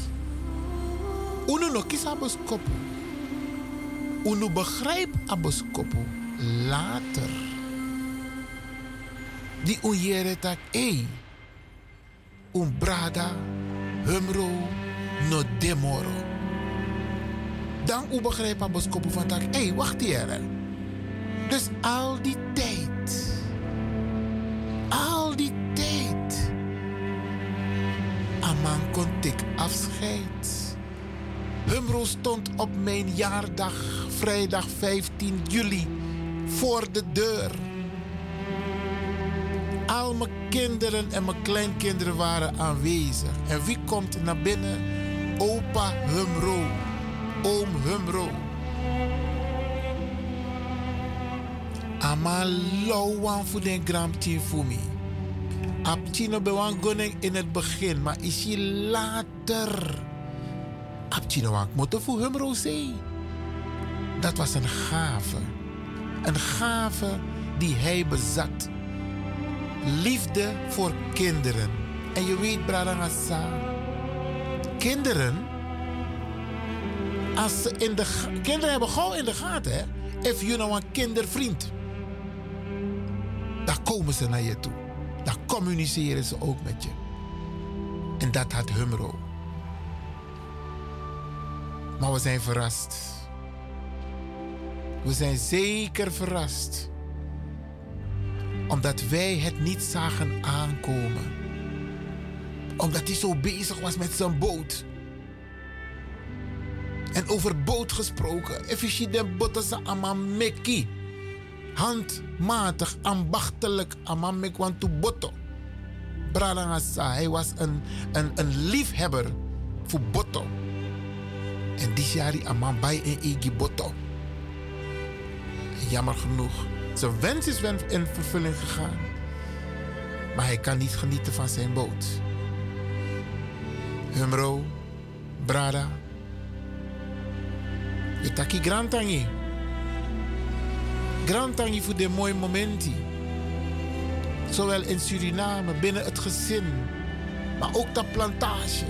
Uno no kis aboskopu. Uno begrijpt aboskopu later. Die ujere tak ei. Un brada humro no demoro. Dan u begrijpt aboskopu van tak. Hé, wacht hier. Dus al die tijd. Al die tijd. Aman kon ik afscheid. Humro stond op mijn jaardag, vrijdag 15 juli, voor de deur. Al mijn kinderen en mijn kleinkinderen waren aanwezig. En wie komt naar binnen? Opa Humro. Oom Humro. Ama lauwan voor den gramtien voor me. Aptino bewan in het begin, maar is je later. Aptino wang moeten voor zei. Dat was een gave. Een gave die hij bezat. Liefde voor kinderen. En je weet, Bradangasa, kinderen, als ze in de, kinderen hebben gauw in de gaten, hè? If you know een kindervriend, dan komen ze naar je toe. Dan communiceren ze ook met je. En dat had Humro. Maar we zijn verrast. We zijn zeker verrast. Omdat wij het niet zagen aankomen. Omdat hij zo bezig was met zijn boot. En over boot gesproken. Efficie den botten amameki. Handmatig, ambachtelijk amamek want to botto. Bralangasa, hij was een, een, een liefhebber voor botto. En die jari amam bij in igi botto. Jammer genoeg. Zijn wens is in vervulling gegaan. Maar hij kan niet genieten van zijn boot. Humro, Brada. Itaki Grantangi. Grantangi voor de mooie momenten. Zowel in Suriname, binnen het gezin. Maar ook de plantage.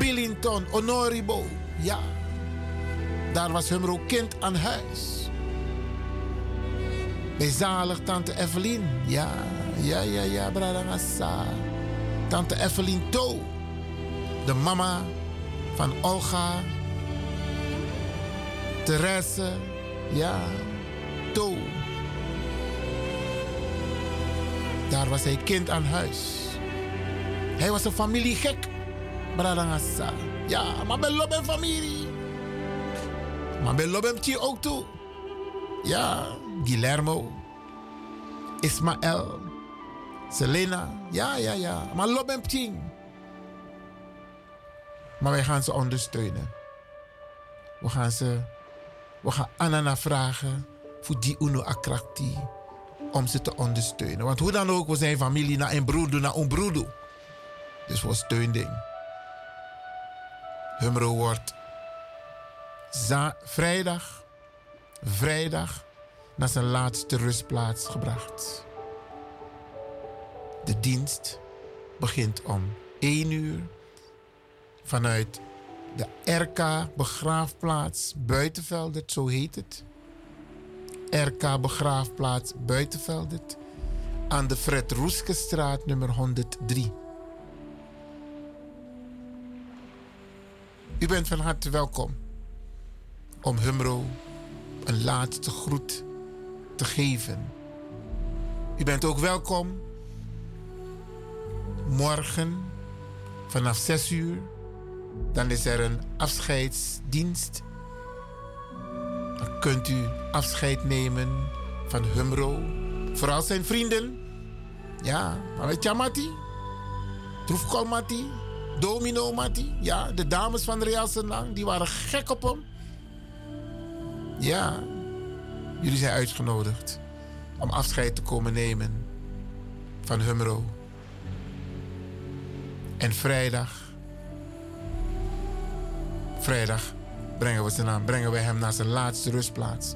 Billington, Honoribo. Ja. Daar was Humro kind aan huis. Bij zalig tante Evelien. Ja, ja, ja, ja, Bradangasa. Tante Evelien To. De mama van Olga. Therese. Ja, To. Daar was hij kind aan huis. Hij was een familiegek. Bradangasa. Ja, maar bij Lob en familie. Maar bij Lob hem ook toe. Ja, Guillermo. Ismaël. Selena. Ja, ja, ja. Maar Lob hem tien. Maar wij gaan ze ondersteunen. We gaan. We gaan Anana vragen voor die Uno Akrakti om ze te ondersteunen. Want hoe dan ook, we zijn familie naar een broeder, naar een broeder. Dus we steunen. Humro wordt vrijdag, vrijdag naar zijn laatste rustplaats gebracht. De dienst begint om 1 uur vanuit de RK Begraafplaats Buitenveldert, zo heet het. RK Begraafplaats Buitenveldert aan de Fred Roeskestraat nummer 103. U bent van harte welkom om Humro een laatste groet te geven. U bent ook welkom morgen vanaf 6 uur. Dan is er een afscheidsdienst. Dan kunt u afscheid nemen van Humro. Vooral zijn vrienden Ja, maar weet je, Mati? Domino Mati. Ja, de dames van Real Senang, die waren gek op hem. Ja, jullie zijn uitgenodigd om afscheid te komen nemen van Humro. En vrijdag, vrijdag brengen we, zijn brengen we hem naar zijn laatste rustplaats.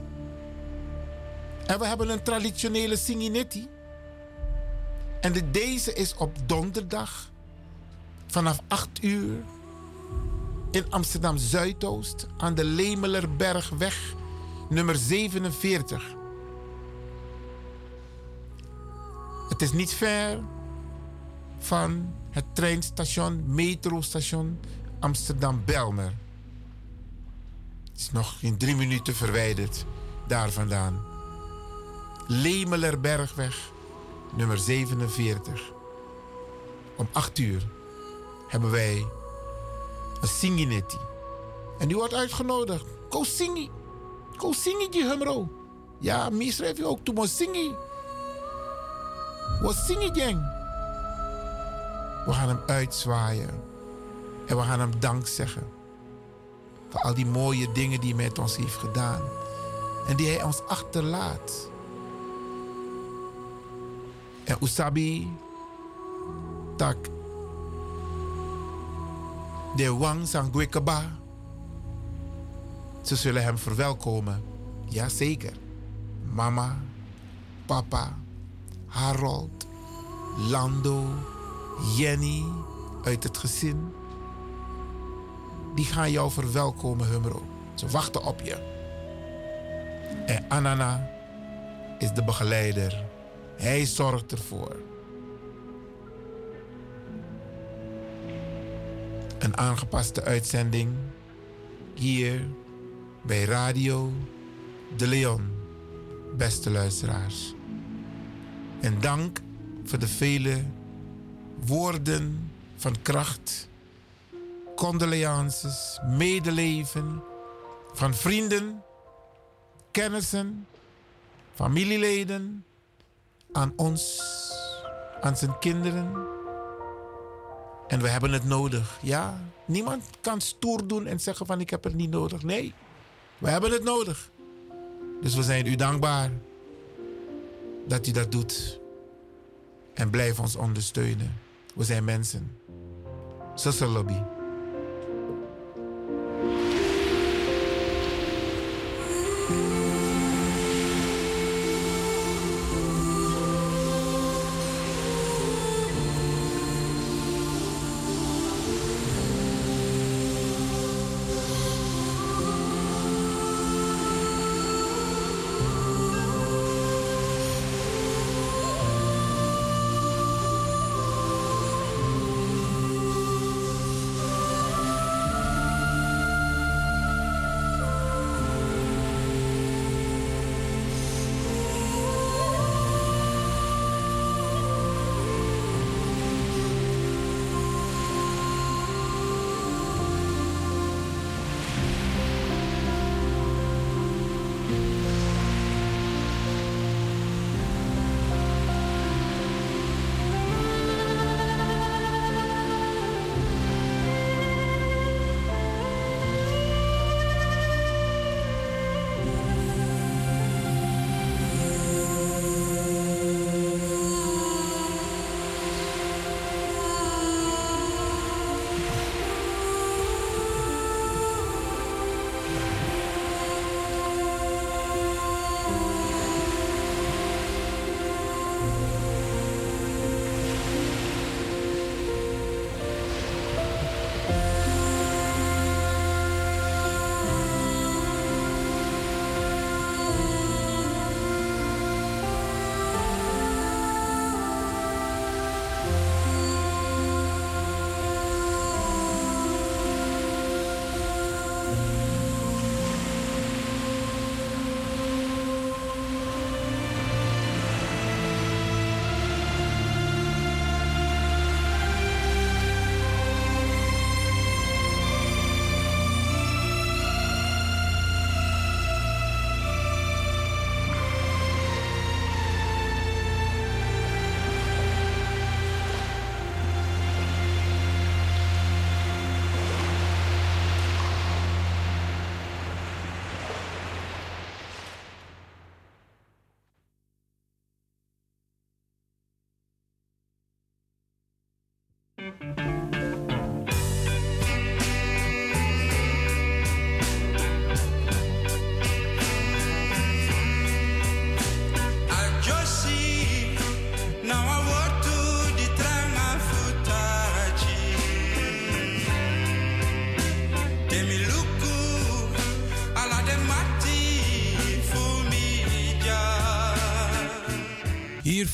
En we hebben een traditionele Singinetti. En de, deze is op donderdag vanaf 8 uur in Amsterdam Zuidoost aan de Lemelerbergweg nummer 47. Het is niet ver van het treinstation, metrostation Amsterdam-Belmer. Het is nog in drie minuten verwijderd daar vandaan. Lemelerbergweg nummer 47. Om 8 uur hebben wij een singinetti. En die wordt uitgenodigd. Go singi. Go singi die humro. Ja, mij schrijf je ook toe maar singi. Wat singi jeng. We gaan hem uitzwaaien. En we gaan hem dank zeggen. Voor al die mooie dingen die hij met ons heeft gedaan. En die hij ons achterlaat. En Usabi tak de wang sangwekaba. Ze zullen hem verwelkomen. Jazeker. Mama, papa, Harold, Lando, Jenny uit het gezin. Die gaan jou verwelkomen, Humro. Ze wachten op je. En Anana is de begeleider. Hij zorgt ervoor. Een aangepaste uitzending hier bij Radio De Leon, beste luisteraars. En dank voor de vele woorden van kracht, condolences, medeleven van vrienden, kennissen, familieleden aan ons, aan zijn kinderen. En we hebben het nodig. Ja, niemand kan stoer doen en zeggen van ik heb het niet nodig. Nee, we hebben het nodig. Dus we zijn u dankbaar dat u dat doet. En blijf ons ondersteunen. We zijn mensen. Zuster Lobby.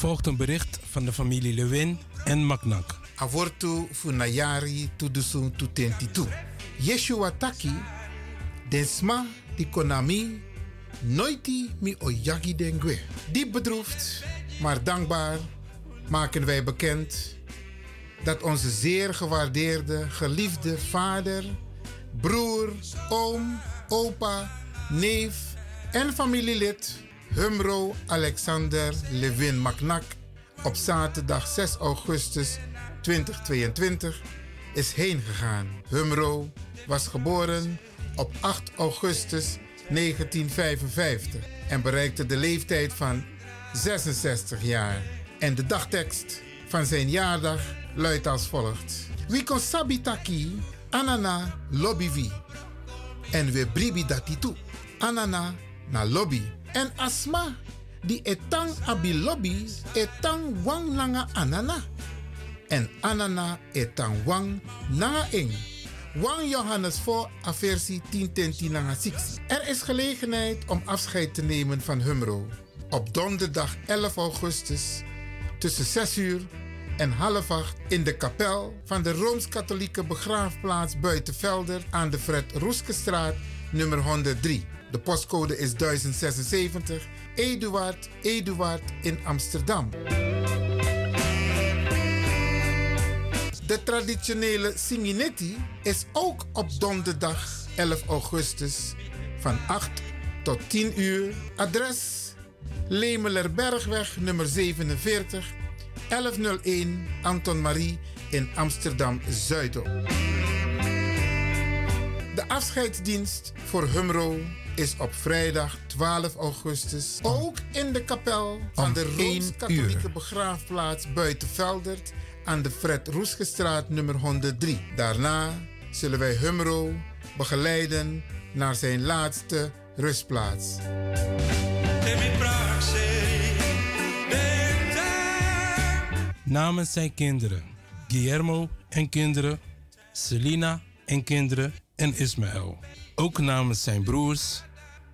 Volgt een bericht van de familie Lewin en Maknak. Avortu funayari tudusun tutentitu. Yeshua taki, desma di konami, noiti mi oyagi dengue. Diep bedroefd, maar dankbaar maken wij bekend dat onze zeer gewaardeerde, geliefde vader, broer, oom, opa, neef en familielid Humro Alexander Levin Maknak op zaterdag 6 augustus 2022 is heen gegaan. Humro was geboren op 8 augustus 1955 en bereikte de leeftijd van 66 jaar. En de dagtekst van zijn jaardag luidt als volgt. We kon sabitaki anana lobby En we bribi dati tu. Anana na lobby. En asma di etang abi lobby etang wang langa anana. En anana etang wang nanga ing. 1 Johannes voor a versie 10 ten 10 nanga 6. Er is gelegenheid om afscheid te nemen van Humro. Op donderdag 11 augustus tussen 6 uur en half acht in de kapel van de Rooms-Katholieke begraafplaats Buitenvelder aan de Fred Roeskestraat nummer 103. De postcode is 1076 Eduard Eduard in Amsterdam. De traditionele Singinetti is ook op donderdag 11 augustus van 8 tot 10 uur. Adres Lemelerbergweg nummer 47 1101 Anton Marie in Amsterdam Zuidop. Afscheidsdienst voor Humro is op vrijdag 12 augustus ook in de kapel van de Rooms-Katholieke begraafplaats Buitenveldert aan de Fred Roesgestraat nummer 103. Daarna zullen wij Humro begeleiden naar zijn laatste rustplaats. Namens zijn kinderen, Guillermo en kinderen, Selina en kinderen en Ismaël. Ook namens zijn broers,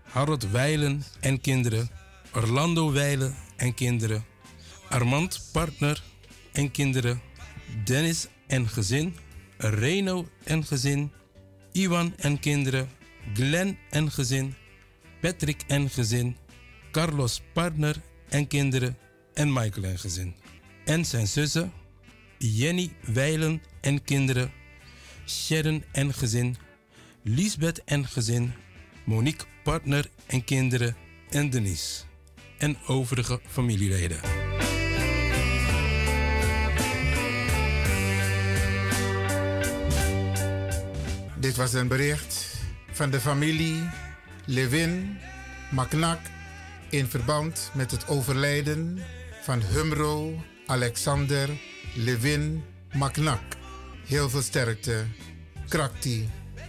Harold Weilen en kinderen, Orlando Weilen en kinderen, Armand partner en kinderen, Dennis en gezin, Reno en gezin, Iwan en kinderen, Glenn en gezin, Patrick en gezin, Carlos partner en kinderen en Michael en gezin. En zijn zussen, Jenny Weilen en kinderen, Sharon en gezin, Lisbeth en gezin, Monique partner en kinderen en Denise. En overige familieleden. Dit was een bericht van de familie Levin Maknak in verband met het overlijden van Humro Alexander Levin Maknak. Heel veel sterkte.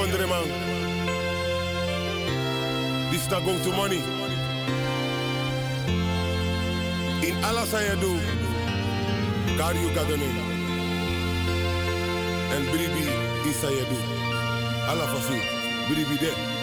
country man. This not going to money. In alles aan je doe, daar je gadone. En bribi, is aan je doe. Allah fasu, bribi de.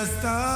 just a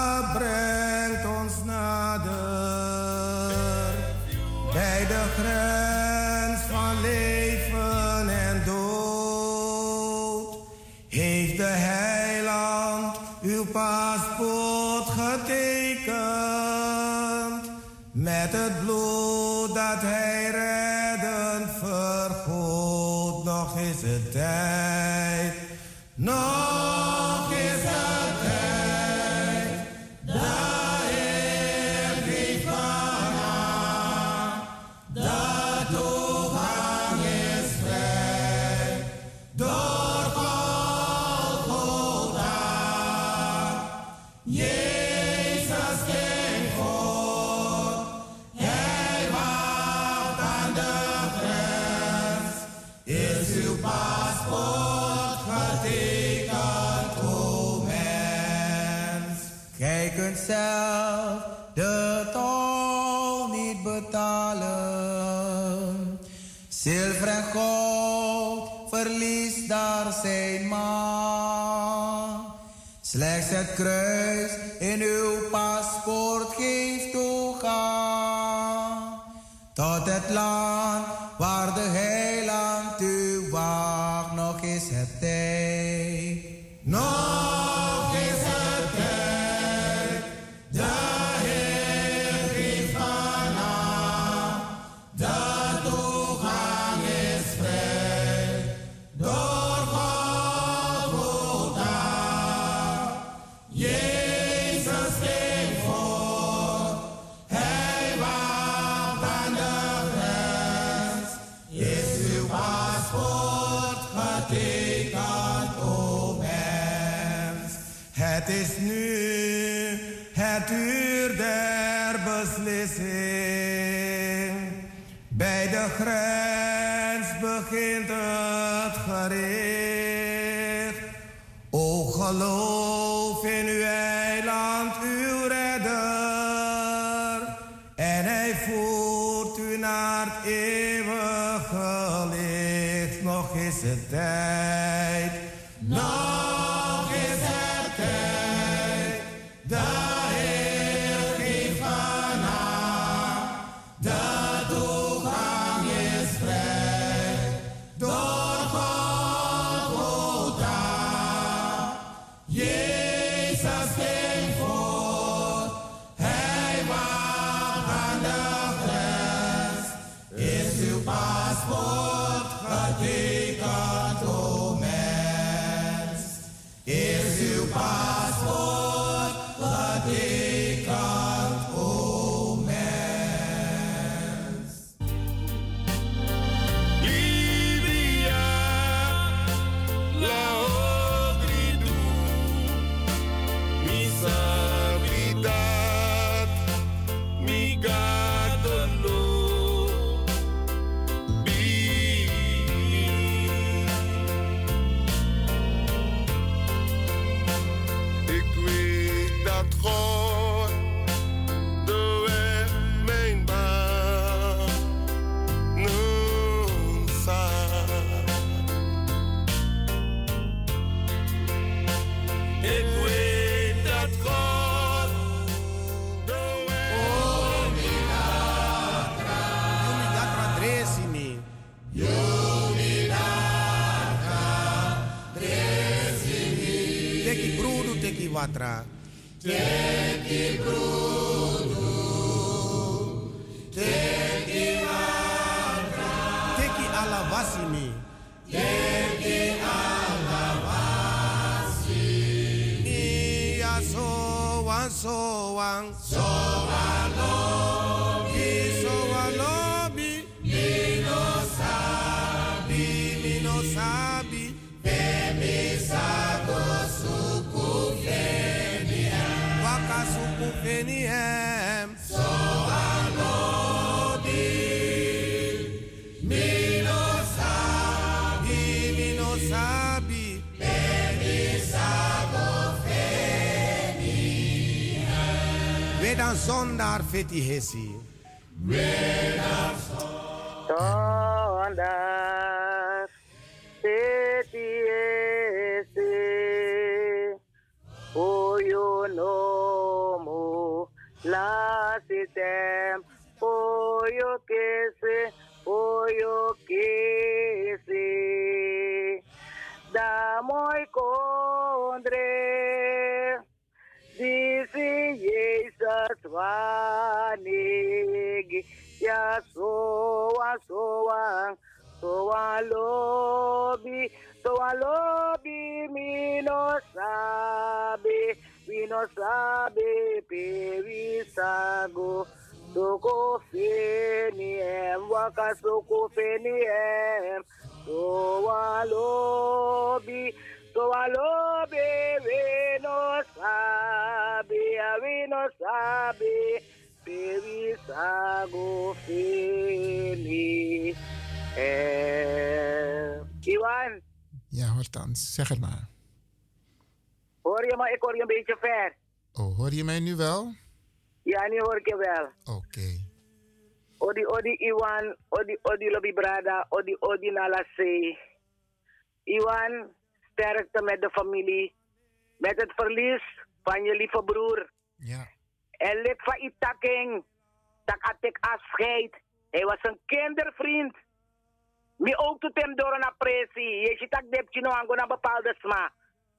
ik Café e Recife. Feniem soa lobi soa lobi vino sabe vino sabe perisago feni eh Iwan, Ja, Hortans, zeg het maar. hoor je me? Ik hoor je een beetje ver. Oh, hoor je mij nu wel? Ja, nu hoor ik je wel. Oké. Odi, odi, Iwan, odi, odi, lobby brada, odi, odi, nala se. Iwan, sterkte met de familie. Met het verlies van je lieve broer. Ja. En lid van Itaking, dat had ik afscheid. Hij was een kindervriend. Mi ook tot hem door een apprecie. Je ziet dat depje nou aan een bepaalde sma.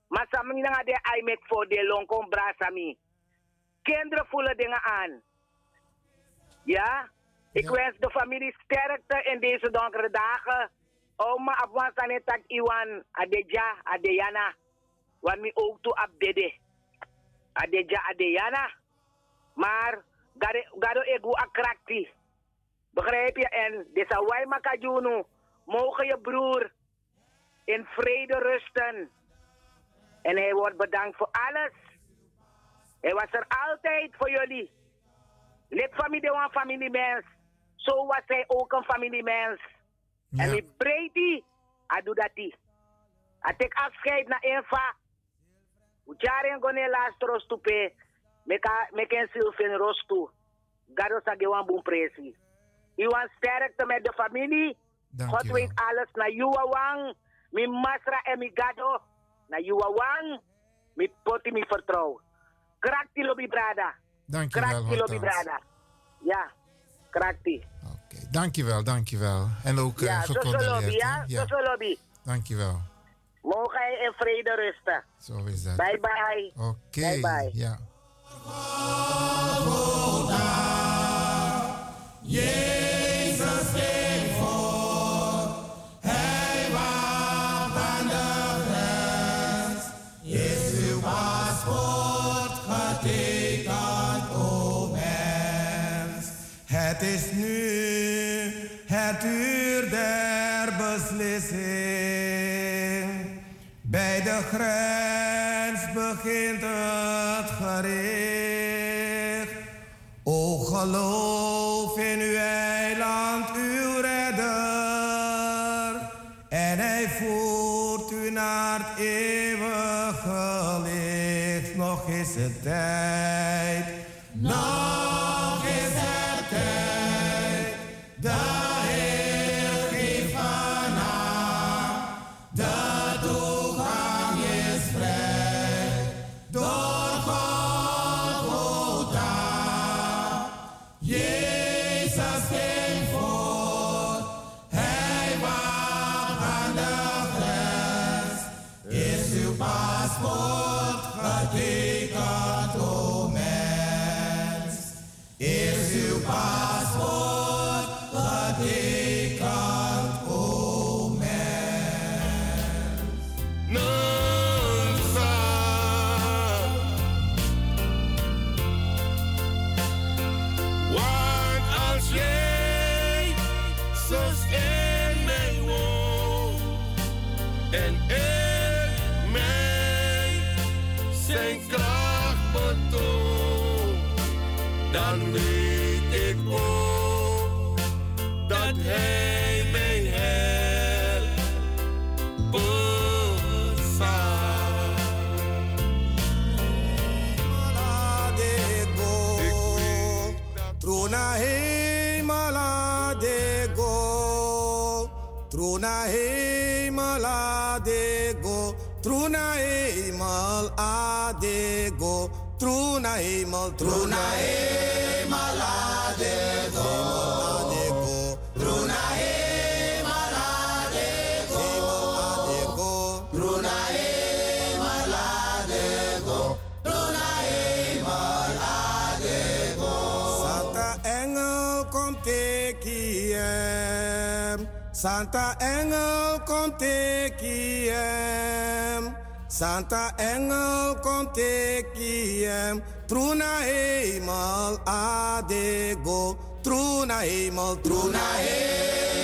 Maar samen niet de ai mek voor de lonkom brasami. Kinderen voelen dingen aan. Ja? Ik wens de familie sterkte in deze donkere dagen. Oma afwan sanetak Iwan, Adeja, Adeyana. Want mi ook toe abdede. Adeja, Adeyana. Maar, gado, egu akrakti. Begrijp je? En deze Waima Kajunu, mogen je broer in vrede rusten. En hij wordt bedankt voor alles. Hij was er altijd voor jullie. Lid familie een familiemens. Zo was hij ook een familiemens. En wie breed hij doet dat die. Hij ik afscheid naar Eva. Ujaren gone last rostupe. Meka meken rostu. Gado sa gewan boom presi. Iwan sterkte met de familie. God weet alles. Na Juwa Wang. Mi masra en mi gado. Na Juwa Wang. Mi poti mi vertrouw. Krakti lobby brada. Dankjewel, Krakti lobby brada. Ja. Krakti. Dankjewel, dankjewel. En ook eh Ja, zo gecondoleerd. ja? Zo lobby. Dankjewel. Mogen hij in vrede rusten. Zo is dat. Bye bye. Oké. Bye bye. Ja. Jezus En hij voert u naar het eeuwige licht. Nog is het tijd. ei mal truna ei malade go. Santa engel kom tekiem santa engel kom tekiem Santa Engel komt ik hier. Truna hemel adego. Truna hemel, truna hemel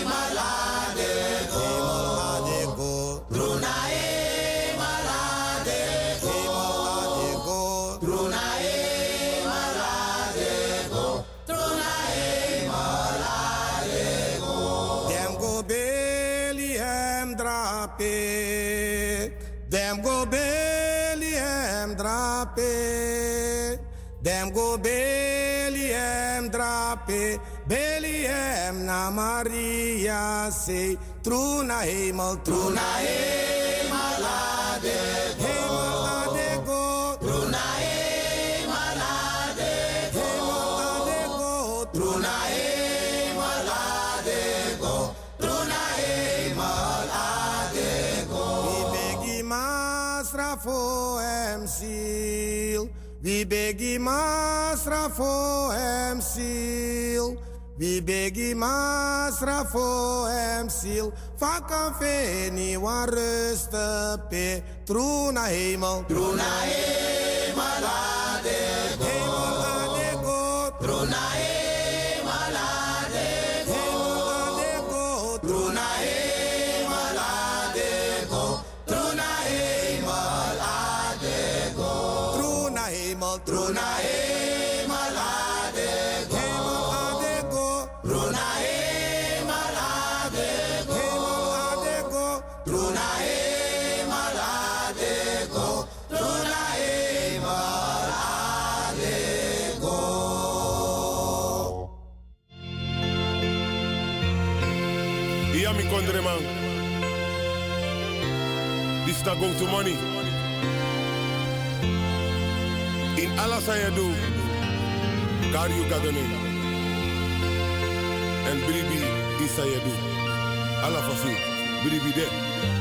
Bethlehem na Maria se. Truna hemel, truna hemel adego. Hemel adego. Truna hemel adego. Hemel adego. Truna hemel adego. Truna hemel adego. We begi masra fo em sil. We begi masra fo em sil. We begi masra fo em sil. Vakan feni wan ruste pe. Truna hemel. Truna hemel adego. Hemel This na go to money. In alles wat je doet, kan je gadone. En bribi is wat je doet. Alla fasi, bribi de.